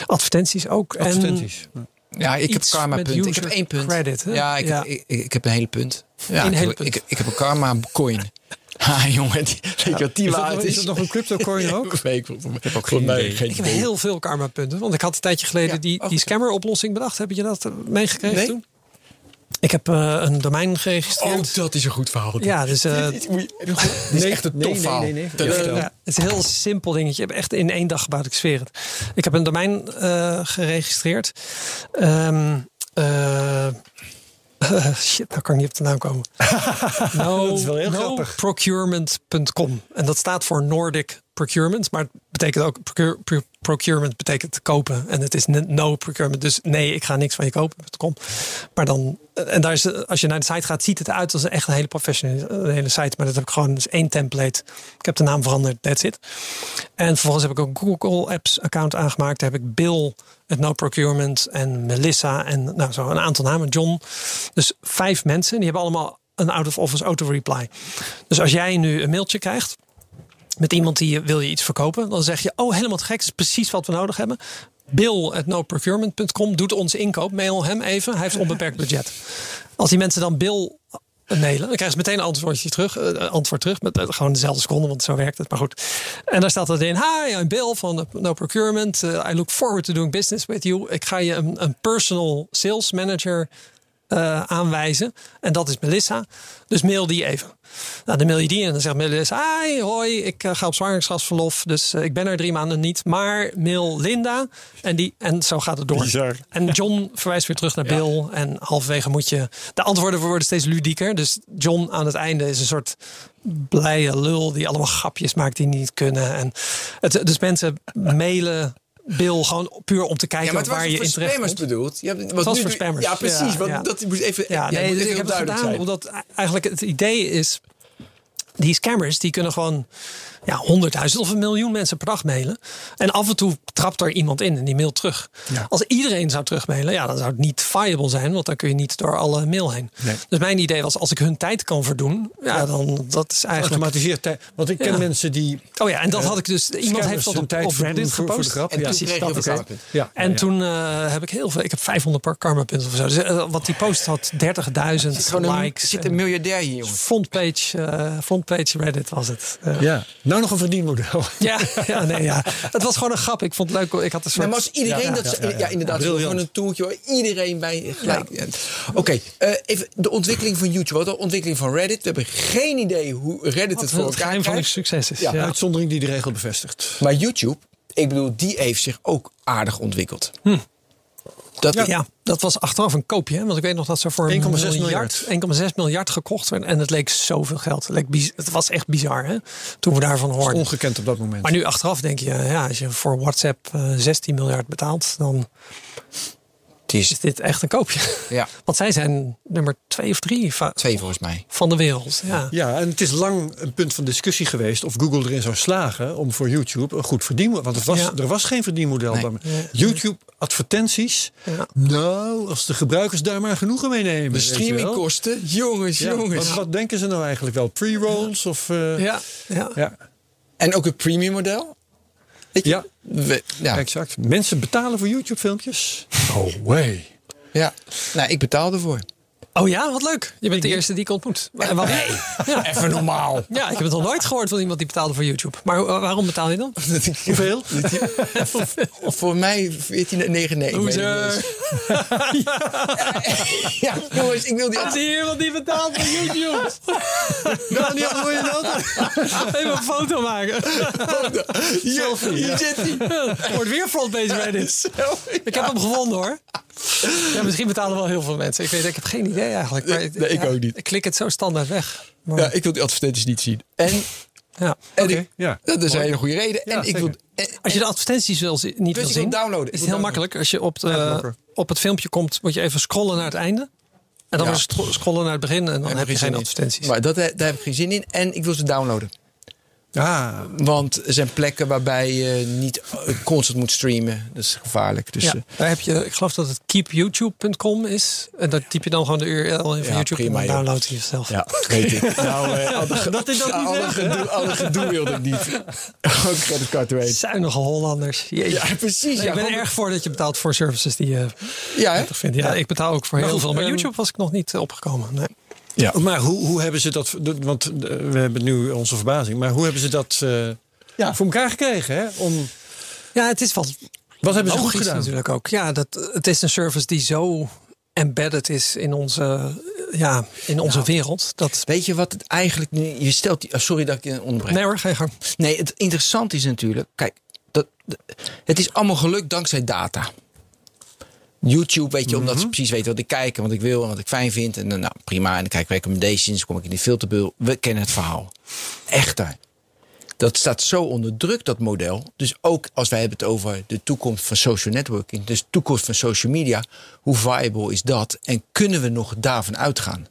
Advertenties ook. Advertenties. En Ja, ik heb karma punten. Ik heb één punt. credit, ja, ik, Ja. Ik, ik, ik heb een hele punt. Ja, Een ik, hele heb- punt. Ik, ik heb een karma coin. Ha, jongen, die, weet je wat die Is dat, waard nog- is? is dat nog een cryptocoin ook? Nee, ik, ik heb ook geen idee. geen ik heb heel veel karma punten. Want ik had een tijdje geleden Ja, die, oh, die scammer oplossing bedacht. Heb je dat meegekregen Nee. toen? Ik heb eh, een domein geregistreerd. Oh, dat is een goed verhaal. Ja, dus eh, Dit moet je- dit is echt een nee, tof nee, verhaal. nee, nee. Tadaa. Ja, vertel. Ja, het is een heel simpel dingetje. Ik heb echt in één dag gebouwd, ik zweer het. Ik heb een domein eh, geregistreerd. Ehm, eh, shit, nou kan ik niet op de naam komen. no, Dat is wel heel grappig. Procurement.com. En dat staat voor Nordic Procurement. Maar het betekent ook procure- pro- procurement betekent kopen. En het is no procurement. Dus nee, ik ga niks van je kopen.com. Maar dan, en daar is, als je naar de site gaat, ziet het uit als echt een hele professionele hele site. Maar dat heb ik gewoon dus één template. Ik heb de naam veranderd, that's it. En vervolgens heb ik een Google Apps account aangemaakt. Daar heb ik Bill, het No Procurement en Melissa en nou, zo een aantal namen, John. Dus vijf mensen, die hebben allemaal een out-of-office auto-reply. Dus als jij nu een mailtje krijgt met iemand die wil je iets verkopen, dan zeg je: Oh, helemaal te gek, dat is precies wat we nodig hebben. Bill at noprocurement.com doet onze inkoop. Mail hem even. Hij heeft onbeperkt budget. Als die mensen dan Bill mailen, dan krijgen ze meteen een antwoordje terug. eh, antwoord terug met eh, gewoon dezelfde seconde, want zo werkt het. Maar goed. En daar staat het in: Hi, I'm Bill van No Procurement. Uh, I look forward to doing business with you. Ik ga je een, een personal sales manager aanwijzen. En dat is Melissa. Dus mail die even. Nou, dan mail je die en dan zegt Melissa: Hi, hoi, ik uh, ga op zwangerschapsverlof. Dus uh, ik ben er drie maanden niet. Maar mail Linda. En, die, en zo gaat het door. Bizar. En John verwijst weer terug naar Bill. En halverwege moet je. De antwoorden worden steeds ludieker. Dus John aan het einde is een soort blije lul die allemaal grapjes maakt die niet kunnen. En het, dus mensen mailen Bill gewoon puur om te kijken ja, waar je in terecht spammers bedoeld. Ja, het was nu, voor spammers. Ja, precies. Ja, want ja. dat moest even. Ja, nee, moet dus even ik heb het gedaan zijn. omdat eigenlijk het idee is. Die scammers die kunnen gewoon ja, honderdduizend of een miljoen mensen per dag mailen. En af en toe trapt er iemand in en die mailt terug. Ja. Als iedereen zou terugmailen, ja, dan zou het niet viable zijn. Want dan kun je niet door alle mail heen. Nee. Dus mijn idee was, als ik hun tijd kan verdoen. Ja, dan dat is eigenlijk... Automatiseerd tijd. Want ik ken Ja. mensen die. Oh ja, en dat eh, had ik dus... Iemand heeft dat hun op, tijd op Reddit voor- gepost. grap. En precies, dat. Ja, En ja. toen eh, heb ik heel veel. Ik heb 500 per karma punten of zo. Dus, eh, wat die post had 30.000 Gewoon een, likes. er zit en een miljardair hier, jongen. frontpage, eh, frontpage Reddit was het. Ja. Nou nog een verdienmodel. ja, ja, nee, ja. Het was gewoon een grap. Ik vond het leuk. Ik had een soort. Nee, maar als iedereen Ja, dat... ja, inderdaad. Gewoon een toeltje waar iedereen bij gelijk... Oké, eh, even de ontwikkeling van YouTube. Wat de ontwikkeling van Reddit. We hebben geen idee hoe Reddit wat het voor het elkaar geheim van succes is. Ja. Ja. Uitzondering die de regel bevestigt. Maar YouTube, ik bedoel, die heeft zich ook aardig ontwikkeld. Dat, Ja. dat was achteraf een koopje. Hè? Want ik weet nog dat ze voor 1,6 miljard, 1,6 miljard gekocht werden. En het leek zoveel geld. Het, leek biz- het was echt bizar hè? toen we daarvan hoorden. Ongekend op dat moment. Maar nu achteraf denk je, ja, als je voor WhatsApp eh, 16 miljard betaalt, dan is is dit echt een koopje. ja, Want zij zijn nummer twee of drie va- twee volgens mij. van de wereld. Ja. Ja, en het is lang een punt van discussie geweest of Google erin zou slagen om voor YouTube een goed verdienmodel. Want het was, Ja. er was geen verdienmodel. Nee. YouTube advertenties. Ja. Nou, als de gebruikers daar maar genoegen mee nemen. De streamingkosten, jongens, Ja, jongens. Wat, wat denken ze nou eigenlijk wel? Pre-rolls of... eh, Ja, ja. ja. En ook het premium model. Weet je? Ja. We- ja. exact. Mensen betalen voor YouTube filmpjes? Oh, way. ja. Nou, ik betaal ervoor. Oh ja, wat leuk. Je bent de eerste die ik ontmoet. Wat- Ja. Even normaal. Ja, ik heb het nog nooit gehoord van iemand die betaalde voor YouTube. Maar waarom betaal je dan? Hoeveel? Voor mij 14,99. Loser. Ja, jongens, ik wil die je iemand die betaalt voor YouTube? nou, niet hoor je dat? Even een foto maken. Selfie. Zit hij. Wordt weer frontpage Reddit. Ik heb hem gevonden hoor. Ja, misschien betalen wel heel veel mensen. Ik weet, ik heb geen idee eigenlijk. Maar Nee, ik ook niet. Ik klik het zo standaard weg. Maar, Ja, ik wil die advertenties niet zien. En, ja. en Oké, ik, ja. dat is een hele goede reden. Ja, en ik wil, en- Als je de advertenties wil, zi- niet wil wil zien, downloaden. Is wil het heel downloaden. makkelijk. Als je op, de, op het filmpje komt, moet je even scrollen naar het einde. En dan Ja. scrollen naar het begin en dan heb heb je geen advertenties. Maar dat, daar heb ik geen zin in. En ik wil ze downloaden. Ah, Want er zijn plekken waarbij je niet eh, constant moet streamen. Dat is gevaarlijk. Dus ja, eh, daar heb je, ik geloof dat het keepyoutube.com is. En daar typ je dan gewoon de URL in van Ja, YouTube prima, en dan download je jezelf. ja, weet ik. Nou, eh, al de- dat is dat niet alle, weg. gedoe, alle gedoe wilde ik niet. Ook creditcard te weten. Zuinige Hollanders. Jeetje. Ja, precies. Nee, ja, ik ben erg voor dat je betaalt voor services die je Ja, prettig vindt. Ja, ik betaal ook voor heel veel. Maar ehm, YouTube was ik nog niet eh, opgekomen. Nee. Ja. Maar hoe, hoe hebben ze dat... Want eh, we hebben nu onze verbazing. Maar hoe hebben ze dat eh, Ja. voor elkaar gekregen? Hè? Om, Ja, het is wel wat hebben ze goed gedaan? natuurlijk ook. Ja, dat, het is een service die zo embedded is in onze, ja, in onze wereld. Dat, Weet je wat het eigenlijk nu... Je stelt die... oh, sorry dat ik je onderbreek. nee hoor, ga je gang. Nee, het interessante is natuurlijk, kijk, dat, dat- het is allemaal gelukt dankzij data. YouTube, weet je, omdat Mhm. ze precies weten wat ik kijk en wat ik wil en wat ik fijn vind. En dan, nou, prima. En dan kijk ik recommendations, kom ik in die filterbul. We kennen het verhaal. Echter. Dat staat zo onder druk, dat model. Dus ook als wij hebben het over de toekomst van social networking, dus de toekomst van social media, hoe viable is dat? En kunnen we nog daarvan uitgaan?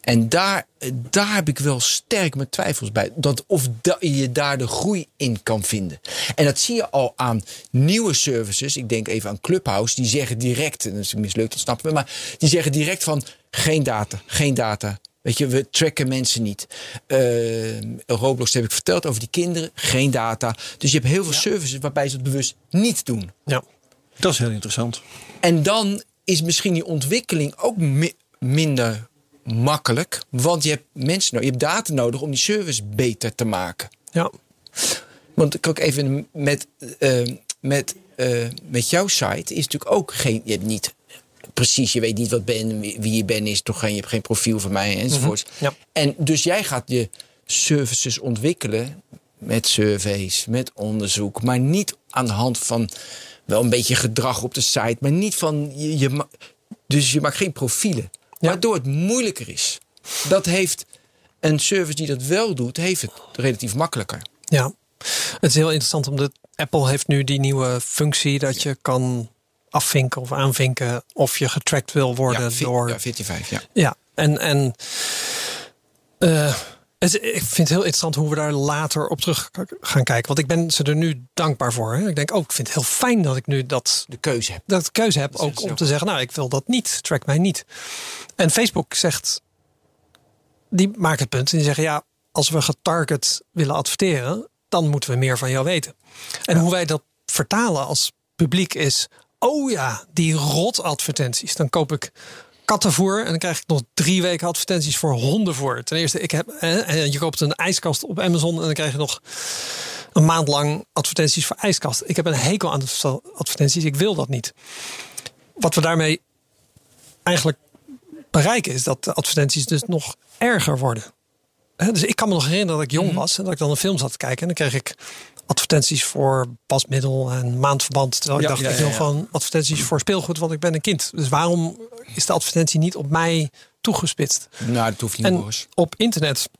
En daar, daar heb ik wel sterk mijn twijfels bij. Dat of da- je daar de groei in kan vinden. En dat zie je al aan nieuwe services. Ik denk even aan Clubhouse. Die zeggen direct, en dat is mislukt, dat snappen we. Maar die zeggen direct van geen data, geen data. Weet je, we tracken mensen niet. Eh, Roblox heb ik verteld over die kinderen. Geen data. Dus je hebt heel veel services waarbij ze het bewust niet doen. Ja. Dat is heel interessant. En dan is misschien die ontwikkeling ook mi- minder makkelijk. Want je hebt mensen nodig, je hebt data nodig om die service beter te maken. Ja. Want ik ook even met, eh, met, eh, met jouw site is natuurlijk ook geen. Je hebt niet precies, je weet niet wat ben, wie je bent, is toch geen, je hebt geen profiel van mij enzovoort. ja. En dus jij gaat je services ontwikkelen met surveys, met onderzoek, maar niet aan de hand van wel een beetje gedrag op de site, maar niet van je, je dus je maakt geen profielen, waardoor het moeilijker is. Dat heeft een service die dat wel doet, heeft het relatief makkelijker. Ja, het is heel interessant omdat Apple heeft nu die nieuwe functie dat je kan afvinken of aanvinken of je getracked wil worden door. ja 14.5, ja. Ja, en, en eh, ik vind het heel interessant hoe we daar later op terug gaan kijken. Want ik ben ze er nu dankbaar voor. Hè. Ik denk ook, ik vind het heel fijn dat ik nu dat, De keuze heb. dat keuze heb. Ook om te zeggen, nou, ik wil dat niet. Track mij niet. En Facebook zegt, die maakt het punt. En die zeggen, ja, als we getarget willen adverteren, dan moeten we meer van jou weten. En hoe wij dat vertalen als publiek is, oh ja, die rot advertenties. Dan koop ik kattenvoer en dan krijg ik nog drie weken advertenties voor hondenvoer. Ten eerste, ik heb, eh, je koopt een ijskast op Amazon en dan krijg je nog een maand lang advertenties voor ijskast. Ik heb een hekel aan de advertenties. Ik wil dat niet. Wat we daarmee eigenlijk bereiken is dat de advertenties dus nog erger worden. Dus ik kan me nog herinneren dat ik jong was en dat ik dan een film zat te kijken en dan kreeg ik advertenties voor pasmiddel en maandverband. Terwijl Ja, ik dacht, ja, ik wil gewoon advertenties voor speelgoed, want ik ben een kind. Dus waarom is de advertentie niet op mij toegespitst? Nou, dat hoeft niet, En op internet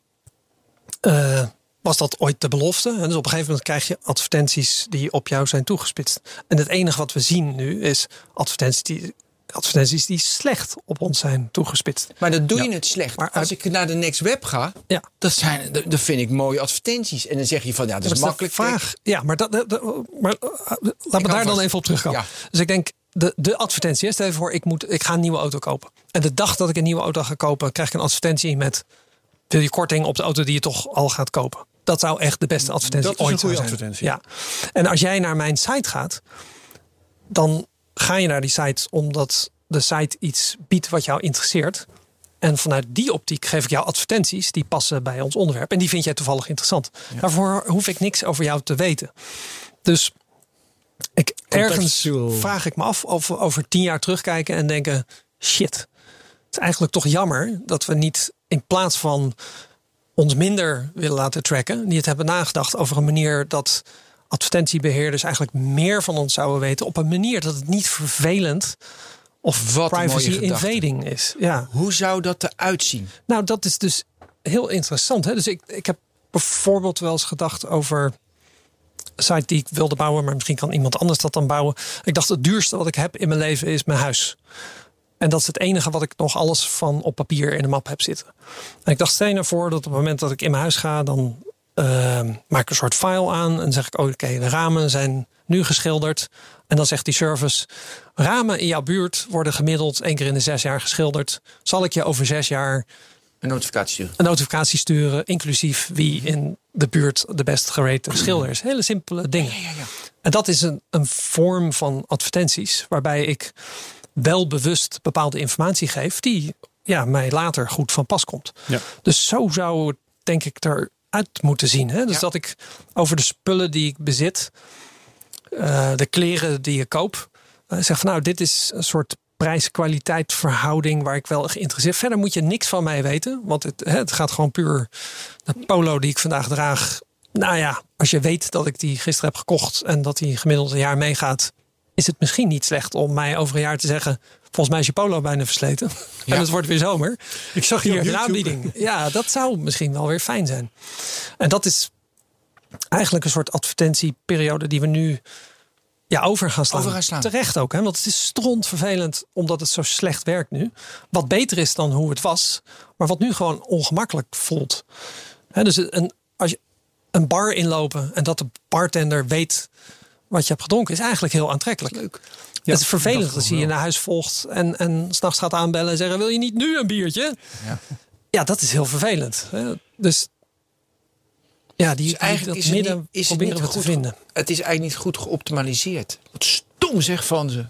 eh, was dat ooit de belofte. En dus op een gegeven moment krijg je advertenties die op jou zijn toegespitst. En het enige wat we zien nu is advertenties die, advertenties die slecht op ons zijn toegespitst. Maar dat doe je het slecht. Maar Als ik naar de Next Web ga, Ja. dat, zijn, dat, dat vind ik mooie advertenties. En dan zeg je van, ja, dat is Dat is de makkelijk. vraag. Ja, maar, dat, maar eh, laat me daar dan even op terugkomen. Ja. Dus ik denk, de, de advertentie is, stel je voor, ik, moet, ik ga een nieuwe auto kopen. En de dag dat ik een nieuwe auto ga kopen, krijg ik een advertentie met... wil je korting op de auto die je toch al gaat kopen? Dat zou echt de beste advertentie Dat is een ooit goede zijn. advertentie. Ja. En als jij naar mijn site gaat, dan ga je naar die site omdat de site iets biedt wat jou interesseert. En vanuit die optiek geef ik jou advertenties die passen bij ons onderwerp. En die vind jij toevallig interessant. Daarvoor hoef ik niks over jou te weten. Dus ik, ergens vraag ik me af of we over tien jaar terugkijken en denken: shit, het is eigenlijk toch jammer dat we niet in plaats van ons minder willen laten tracken, niet hebben nagedacht over een manier dat advertentiebeheerders eigenlijk meer van ons zouden weten op een manier dat het niet vervelend of Wat privacy invading is. Ja. Hoe zou dat eruit zien? Nou, dat is dus heel interessant. Hè? Dus ik, ik heb bijvoorbeeld wel eens gedacht over een site die ik wilde bouwen, maar misschien kan iemand anders dat dan bouwen. Ik dacht, het duurste wat ik heb in mijn leven is mijn huis. En dat is het enige wat ik nog alles van op papier in de map heb zitten. En ik dacht, stel je nou voor dat op het moment dat ik in mijn huis ga, dan ehm, maak ik een soort file aan en zeg ik, oh, oké, de ramen zijn nu geschilderd. En dan zegt die service, ramen in jouw buurt worden gemiddeld één keer in de zes jaar geschilderd. Zal ik je over zes jaar Een notificatie sturen. een notificatie sturen, inclusief wie in de buurt de best gerate schilder is. Hele simpele dingen. En dat is een, een vorm van advertenties waarbij ik wel bewust bepaalde informatie geef die ja, mij later goed van pas komt. Ja. Dus zo zou het denk ik eruit moeten zien. Hè? Dus Ja. dat ik over de spullen die ik bezit, eh, de kleren die ik koop, eh, zeg van nou, dit is een soort prijs-kwaliteit verhouding waar ik wel geïnteresseerd. Verder moet je niks van mij weten, want het, hè, het gaat gewoon puur de polo die ik vandaag draag. Nou ja, als je weet dat ik die gisteren heb gekocht en dat die gemiddeld een jaar meegaat, is het misschien niet slecht om mij over een jaar te zeggen: volgens mij is je polo bijna versleten Ja. en het wordt weer zomer. Ik zag je Hier een aanbieding. Ja, dat zou misschien wel weer fijn zijn. En dat is eigenlijk een soort advertentieperiode die we nu ja, over gaan slaan. Over gaan slaan. Terecht ook, hè? want het is strontvervelend omdat het zo slecht werkt nu. Wat beter is dan hoe het was, maar wat nu gewoon ongemakkelijk voelt. Hè, dus een, als je een bar inlopen en dat de bartender weet wat je hebt gedronken, is eigenlijk heel aantrekkelijk. Leuk. Ja, het is vervelend als hij je naar huis volgt en, en s'nachts gaat aanbellen en zeggen: Wil je niet nu een biertje? Ja. Ja, dat is heel vervelend. hè. Dus ja, die, Dus eigenlijk dat is het midden niet, is het proberen niet we goed te vinden. Het is eigenlijk niet goed geoptimaliseerd. Wat stom zeg van ze.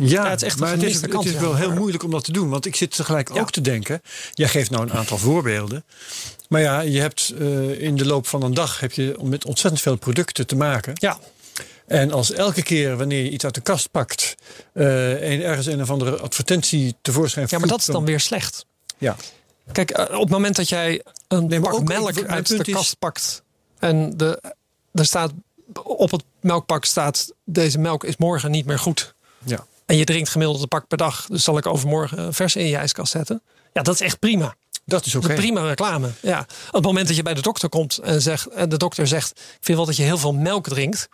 Ja, het is echt een maar het is, het is ja. wel heel moeilijk om dat te doen. Want ik zit tegelijk Ja. ook te denken. Jij geeft nou een aantal voorbeelden. Maar ja, je hebt eh, in de loop van een dag heb je met ontzettend veel producten te maken. Ja, En als elke keer wanneer je iets uit de kast pakt, eh, en ergens een of andere advertentie tevoorschijn ja, maar dat is dan weer slecht. Ja, Kijk, eh, op het moment dat jij een Nee, pak ook- melk ik- uit de is- kast pakt en de, er staat op het melkpak staat deze melk is morgen niet meer goed. ja. En je drinkt gemiddeld een pak per dag, dus zal ik overmorgen vers in je ijskast zetten. Ja, dat is echt prima. dat is is prima reclame. Ja. Op het moment dat je bij de dokter komt en, zegt, en de dokter zegt: Ik vind wel dat je heel veel melk drinkt.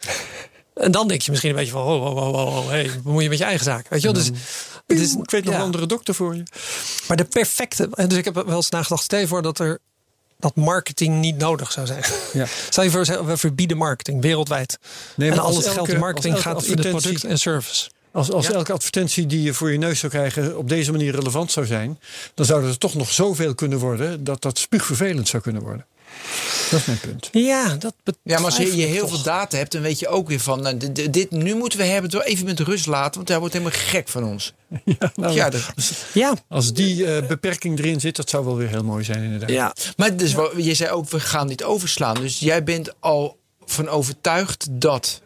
En dan denk je misschien een beetje van: Oh, oh, oh, oh, hey, bemoei je met je eigen zaak. Weet je wel? Dus, is, ik weet nog ja. een andere dokter voor je. Maar de perfecte. en Dus ik heb wel eens nagedacht: stel voor dat er. Dat marketing niet nodig zou zijn. Ja. Stel je voor, we verbieden marketing wereldwijd. Nee, en maar al als het geld in marketing gaat in het advertentie- product en service. Als, als Ja. elke advertentie die je voor je neus zou krijgen op deze manier relevant zou zijn, dan zou er toch nog zoveel kunnen worden dat dat spuugvervelend zou kunnen worden. Dat is mijn punt. Ja, dat Ja, maar als je, heel toch. veel data hebt, dan weet je ook weer van... nou, dit- nu moeten we hebben, het wel even met rust laten... want hij wordt helemaal gek van ons. Ja, nou, Ja, dat, Ja, Als die eh, beperking erin zit, dat zou wel weer heel mooi zijn inderdaad. ja. maar dus, je zei ook, we gaan dit overslaan. Dus jij bent al van overtuigd dat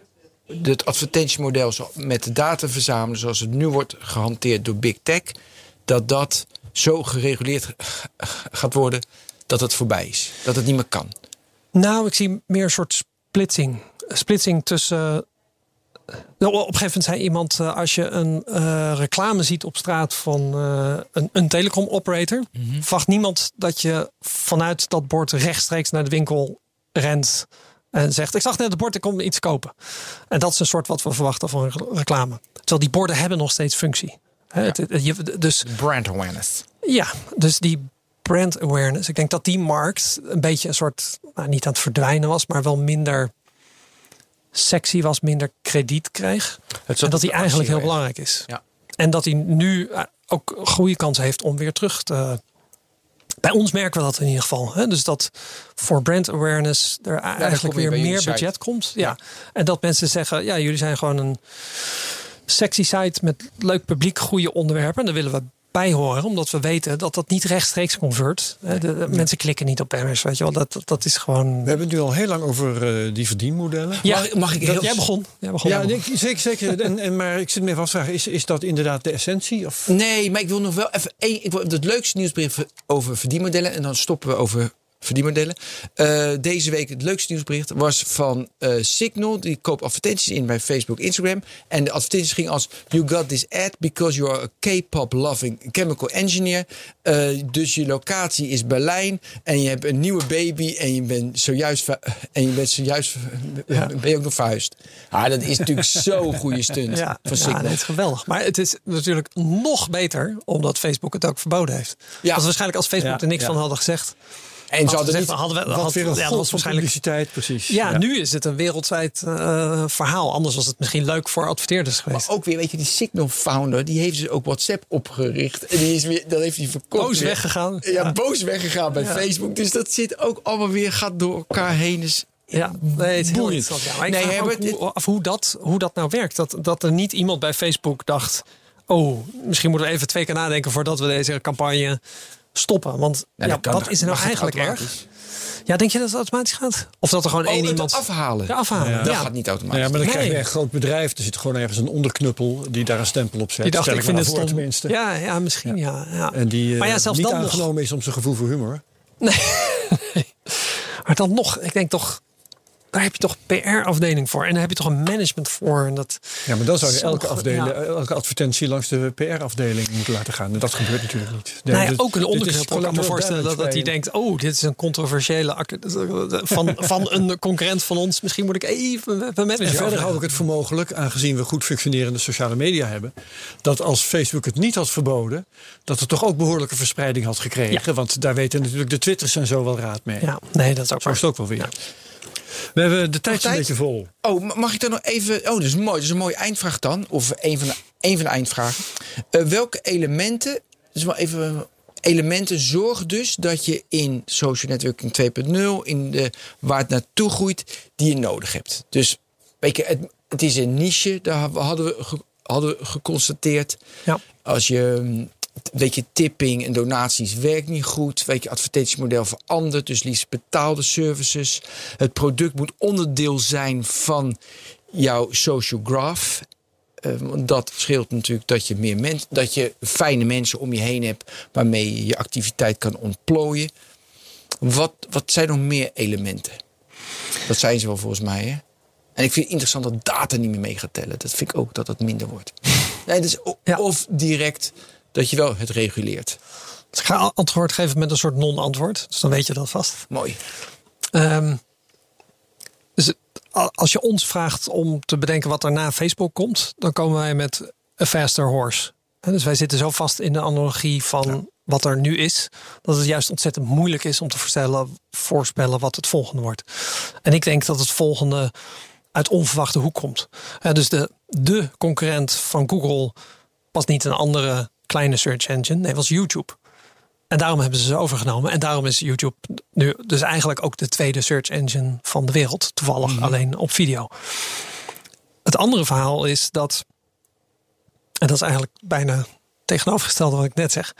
het advertentiemodel met de data verzamelen... zoals het nu wordt gehanteerd door Big Tech... dat dat zo gereguleerd gaat worden dat het voorbij is. Dat het niet meer kan. Nou, ik zie meer een soort splitsing. splitsing tussen. Nou, op een gegeven moment zei iemand: eh, als je een eh, reclame ziet op straat van een, een telecom operator, verwacht niemand dat je vanuit dat bord rechtstreeks naar de winkel rent en zegt: Ik zag net het bord, ik kom iets kopen. En dat is een soort wat we verwachten van re- reclame. Terwijl die borden hebben nog steeds functie. Hè, het- het- je- dus Brand awareness. ja, dus die brand awareness. Ik denk dat die markt een beetje een soort, nou, niet aan het verdwijnen was, maar wel minder sexy was, minder krediet kreeg. Het En dat die eigenlijk heel belangrijk is. Ja. En dat hij nu eh, ook goede kans heeft om weer terug te. Bij ons merken we dat in ieder geval. Hè? Dus dat voor brand awareness er eigenlijk weer meer budget komt. Ja. En dat mensen zeggen: ja, jullie zijn gewoon een sexy site met leuk publiek, goede onderwerpen. En daar willen we bij horen, omdat we weten dat dat niet rechtstreeks convert. Hè, De, de Mensen klikken niet op banners, weet je wel. Dat, dat, dat is gewoon. We hebben het nu al heel lang over eh, die verdienmodellen. Ja, Mag- mag ik dat- heel- Jij begon. Jij begon Ja, begon. zeker, zeker. En, en, maar ik zit me even af te vragen, is, is dat inderdaad de essentie? Of? Nee, maar ik wil nog wel even één. Ik wil het leukste nieuwsbericht over verdienmodellen. En dan stoppen we over verdienmodellen. Eh, deze week het leukste nieuwsbericht was van eh, Signal. Die koopt advertenties in bij Facebook, Instagram. En de advertenties gingen als: You got this ad because you are a K-pop loving chemical engineer. Eh, dus je locatie is Berlijn. En je hebt een nieuwe baby. En je bent zojuist. En je bent zojuist. Ben je ook nog verhuisd? Ah, dat is natuurlijk zo'n goede stunt Ja, van ja Signal. nee, het is geweldig. Maar het is natuurlijk nog beter omdat Facebook het ook verboden heeft. Ja. Als waarschijnlijk als Facebook Ja, er niks ja. van hadden gezegd. En ze hadden hadden gezegd, niet van, hadden we, Wat had, weer een ja, dat was waarschijnlijk. publiciteit, precies. Ja, nu is het een wereldwijd eh, verhaal. Anders was het misschien leuk voor adverteerders geweest. Maar ook weer, weet je, die Signal founder, die heeft dus ook WhatsApp opgericht. En die is weer, dan heeft hij verkocht. Boos weer. weggegaan. Ja, Ja. boos weggegaan bij Ja. Facebook. Dus dat zit ook allemaal weer, gaat door elkaar heen. Dus Ja, nee, het is heel Boeiend. interessant. Ja, maar ik Nee, vraag me ook Herbert, hoe, af hoe dat, hoe dat nou werkt. Dat, dat er niet iemand bij Facebook dacht... oh, misschien moeten we even twee keer nadenken... voordat we deze campagne stoppen. Want ja, dat is er nou eigenlijk erg? Ja, denk je dat het automatisch gaat? Of dat er gewoon Oh, één iemand... afhalen. Ja, afhalen. Dat Ja. gaat niet automatisch. ja, maar dan Nee. krijg je een groot bedrijf. Er zit gewoon ergens een onderknuppel die daar een stempel op zet. Die dacht, Stel ik vind het voor, tenminste. Ja, ja, misschien ja. ja. En die eh, maar ja, zelfs niet dan nog. is om zijn gevoel voor humor. Maar dan nog, ik denk toch... Daar heb je toch PR-afdeling voor. En daar heb je toch een management voor. En dat, Ja, maar dan zou je elke, afdeling, ja. elke advertentie langs de PR-afdeling moeten laten gaan. En dat gebeurt natuurlijk niet. nou ja, dit- ook een is onderknuppel. Ik kan me voorstellen dat, hij denkt... oh, dit is een controversiële... ac- van, van een concurrent van ons. Misschien moet ik even met mijn manager En verder hou ik het voor mogelijk, aangezien we goed functionerende sociale media hebben, dat als Facebook het niet had verboden, dat het toch ook behoorlijke verspreiding had gekregen. Want daar weten natuurlijk de Twitters en zo wel raad mee. Ja, nee, dat is ook Zo is waar. het ook wel weer. We hebben de tijd een beetje vol. Oh, ma- mag ik dan nog even... Oh, dat is mooi. Dat is een mooie eindvraag dan. Of een van de, een van de eindvragen. Eh, welke elementen... Dus maar even... Elementen zorgen dus dat je in social networking 2.0... In de, waar het naartoe groeit, die je nodig hebt. Dus weet je, het, het is een niche. Daar hadden we, ge- hadden we geconstateerd. Ja. Als je, mm, weet je, tipping en donaties werkt niet goed. Weet je, advertentiemodel verandert, dus liefst betaalde services. Het product moet onderdeel zijn van jouw social graph. Eh, dat scheelt natuurlijk dat je meer mensen, dat je fijne mensen om je heen hebt waarmee je je activiteit kan ontplooien. Wat, wat zijn nog meer elementen? Dat zijn ze wel volgens mij, hè? En ik vind het interessant dat data niet meer mee gaat tellen. Dat vind ik ook dat het minder wordt. Nee, dus Ja. Of direct dat je wel het reguleert. Dus ik ga antwoord geven met een soort non-antwoord. Dus dan weet je dat vast. Mooi. Ehm, dus als je ons vraagt om te bedenken wat er na Facebook komt, dan komen wij met a faster horse. En dus wij zitten zo vast in de analogie van wat er nu is, dat het juist ontzettend moeilijk is om te voorstellen, voorspellen wat het volgende wordt. En ik denk dat het volgende uit onverwachte hoek komt. Dus de, de concurrent van Google was niet een andere kleine search engine, nee, was YouTube. En daarom hebben ze ze overgenomen. En daarom is YouTube nu dus eigenlijk ook de tweede search engine van de wereld. Toevallig alleen op video. Het andere verhaal is dat, en dat is eigenlijk bijna tegenovergestelde wat ik net zeg.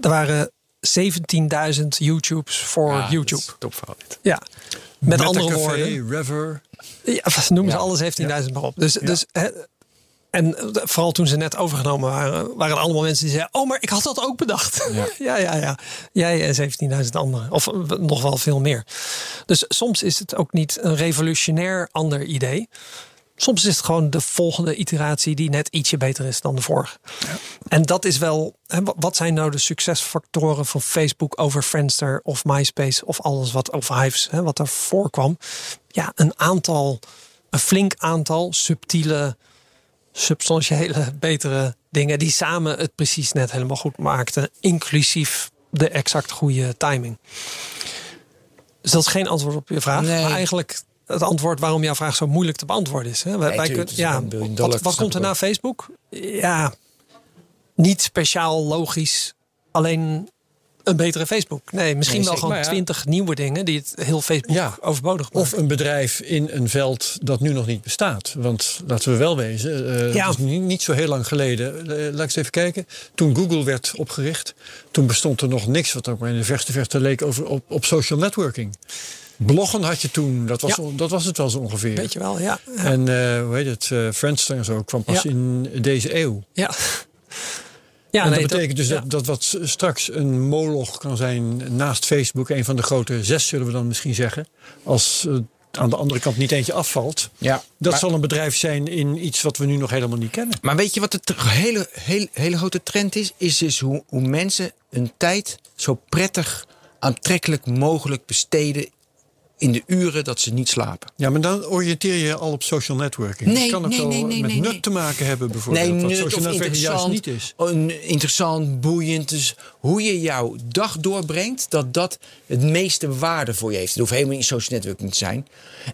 Er waren 17.000 YouTubes voor YouTube. Topverhaal. Ja, met andere woorden. Rever. Ja, noem ze Ja. alle 17.000 maar op. Dus, dus hè, En eh, vooral toen ze net overgenomen waren, waren er allemaal mensen die zeiden: Oh, maar ik had dat ook bedacht. Ja, ja, ja. ja. Jij en 17.000 anderen. Of eh, nog wel veel meer. Dus soms is het ook niet een revolutionair ander idee. Soms is het gewoon de volgende iteratie die net ietsje beter is dan de vorige. Ja. En dat is wel, hè, wat zijn nou de succesfactoren van Facebook over Friendster of MySpace of alles wat, of Hives, hè, wat er voorkwam? Ja, een aantal, een flink aantal subtiele, substantiële, betere dingen die samen het precies net helemaal goed maakten, inclusief de exact goede timing. Dus dat is geen antwoord op je vraag. Nee. Maar eigenlijk het antwoord waarom jouw vraag zo moeilijk te beantwoorden is. Hè? Wij, wij kunnen, ja, wat, wat komt er na Facebook? Ja, niet speciaal logisch. Alleen een betere Facebook. Nee, misschien wel gewoon twintig nieuwe dingen die het heel Facebook ja, overbodig maken. Of een bedrijf in een veld dat nu nog niet bestaat. Want laten we wel wezen, uh, ja. is niet, niet, zo heel lang geleden. Uh, laat ik eens even kijken. Toen Google werd opgericht, toen bestond er nog niks wat ook maar in de verste verte leek over, op, op social networking. Bloggen had je toen, dat was, dat was het wel zo ongeveer. Weet je wel, ja. En uh, hoe heet het, uh, Friendster en zo kwam pas in deze eeuw. Ja. Ja, en dat betekent dus dat, dat wat straks een moloch kan zijn naast Facebook, een van de grote zes zullen we dan misschien zeggen, als uh, aan de andere kant niet eentje afvalt. Ja, dat zal een bedrijf zijn in iets wat we nu nog helemaal niet kennen. Maar weet je wat de hele, hele, hele grote trend is? Is dus hoe, hoe mensen hun tijd zo prettig aantrekkelijk mogelijk besteden in de uren dat ze niet slapen. Ja, maar dan oriënteer je al op social networking. Nee, het kan ook nee, met nut te maken hebben bijvoorbeeld. Nee, wat social networking juist niet is. Interessant, boeiend. Dus hoe je jouw dag doorbrengt, dat dat het meeste waarde voor je heeft. Het hoeft helemaal niet social networking te zijn.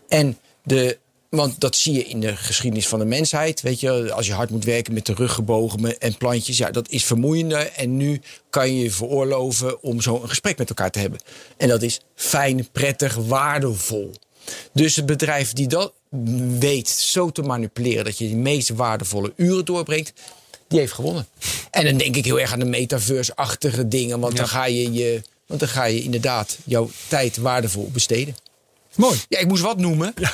En de want dat zie je in de geschiedenis van de mensheid. Weet je, als je hard moet werken met de rug gebogen en plantjes, ja, dat is vermoeiender. En nu kan je je veroorloven om zo een gesprek met elkaar te hebben. En dat is fijn, prettig, waardevol. Dus het bedrijf die dat weet zo te manipuleren dat je de meest waardevolle uren doorbrengt, die heeft gewonnen. En dan denk ik heel erg aan de metaverse-achtige dingen, want dan ga je je, want dan ga je inderdaad jouw tijd waardevol besteden. Mooi. Ja, ik moest wat noemen. Ja.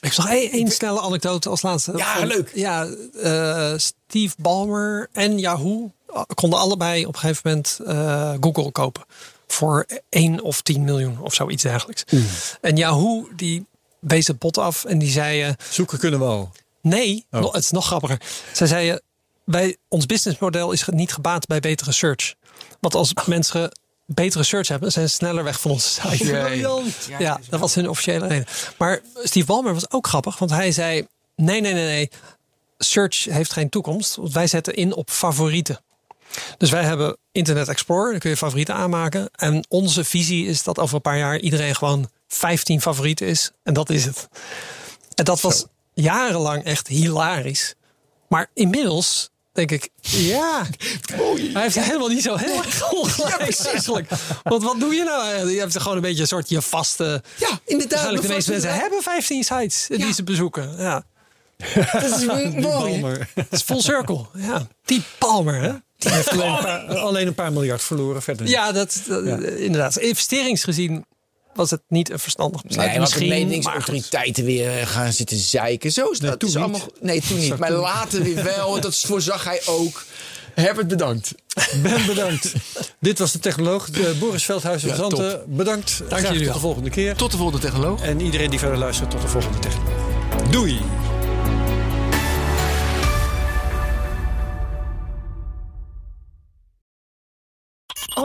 Ik zag één snelle anekdote als laatste. Ja, leuk. Ja, uh, Steve Ballmer en Yahoo konden allebei op een gegeven moment uh, Google kopen. Voor 1 of 10 miljoen of zoiets dergelijks. Mm. En Yahoo die wees het bot af en die zei... Uh, Zoeken kunnen we al. Nee, oh. het is nog grappiger. Zij zeiden, wij, ons businessmodel is niet gebaat bij betere search. Want als mensen betere search hebben, zijn sneller weg van onze site. Ja, ja, dat was hun officiële reden. Maar Steve Ballmer was ook grappig, want hij zei: nee, nee, nee, nee. Search heeft geen toekomst. Want wij zetten in op favorieten. Dus wij hebben Internet Explorer, daar kun je favorieten aanmaken. En onze visie is dat over een paar jaar iedereen gewoon 15 favorieten is. En dat is het. En dat was jarenlang echt hilarisch. Maar inmiddels denk ik, ja. Hij heeft helemaal niet zo heel erg ongelijk. Want wat doe je nou? Je hebt gewoon een beetje een soort je vaste... Ja, inderdaad. de meeste mensen hebben 15 sites die ze bezoeken. Ja. Dat is mooi. Het is full circle. Ja. Die Palmer, hè? Die heeft alleen een, paar, alleen een paar miljard verloren verder. Ja, dat, dat inderdaad. Investeringsgezien was het niet een verstandig besluit. Nee, Misschien, de meningsautoriteiten weer gaan zitten zeiken. Zo is dat. Nee, toen, is allemaal, nee, toen niet. Maar later weer wel. Dat voorzag hij ook. Herbert, bedankt. Ben bedankt. Dit was de technoloog, de Boris Veldhuizen van Zanten. Bedankt. Dank jullie tot de volgende keer. Tot de volgende technoloog. En iedereen die verder luistert, tot de volgende technoloog. Doei.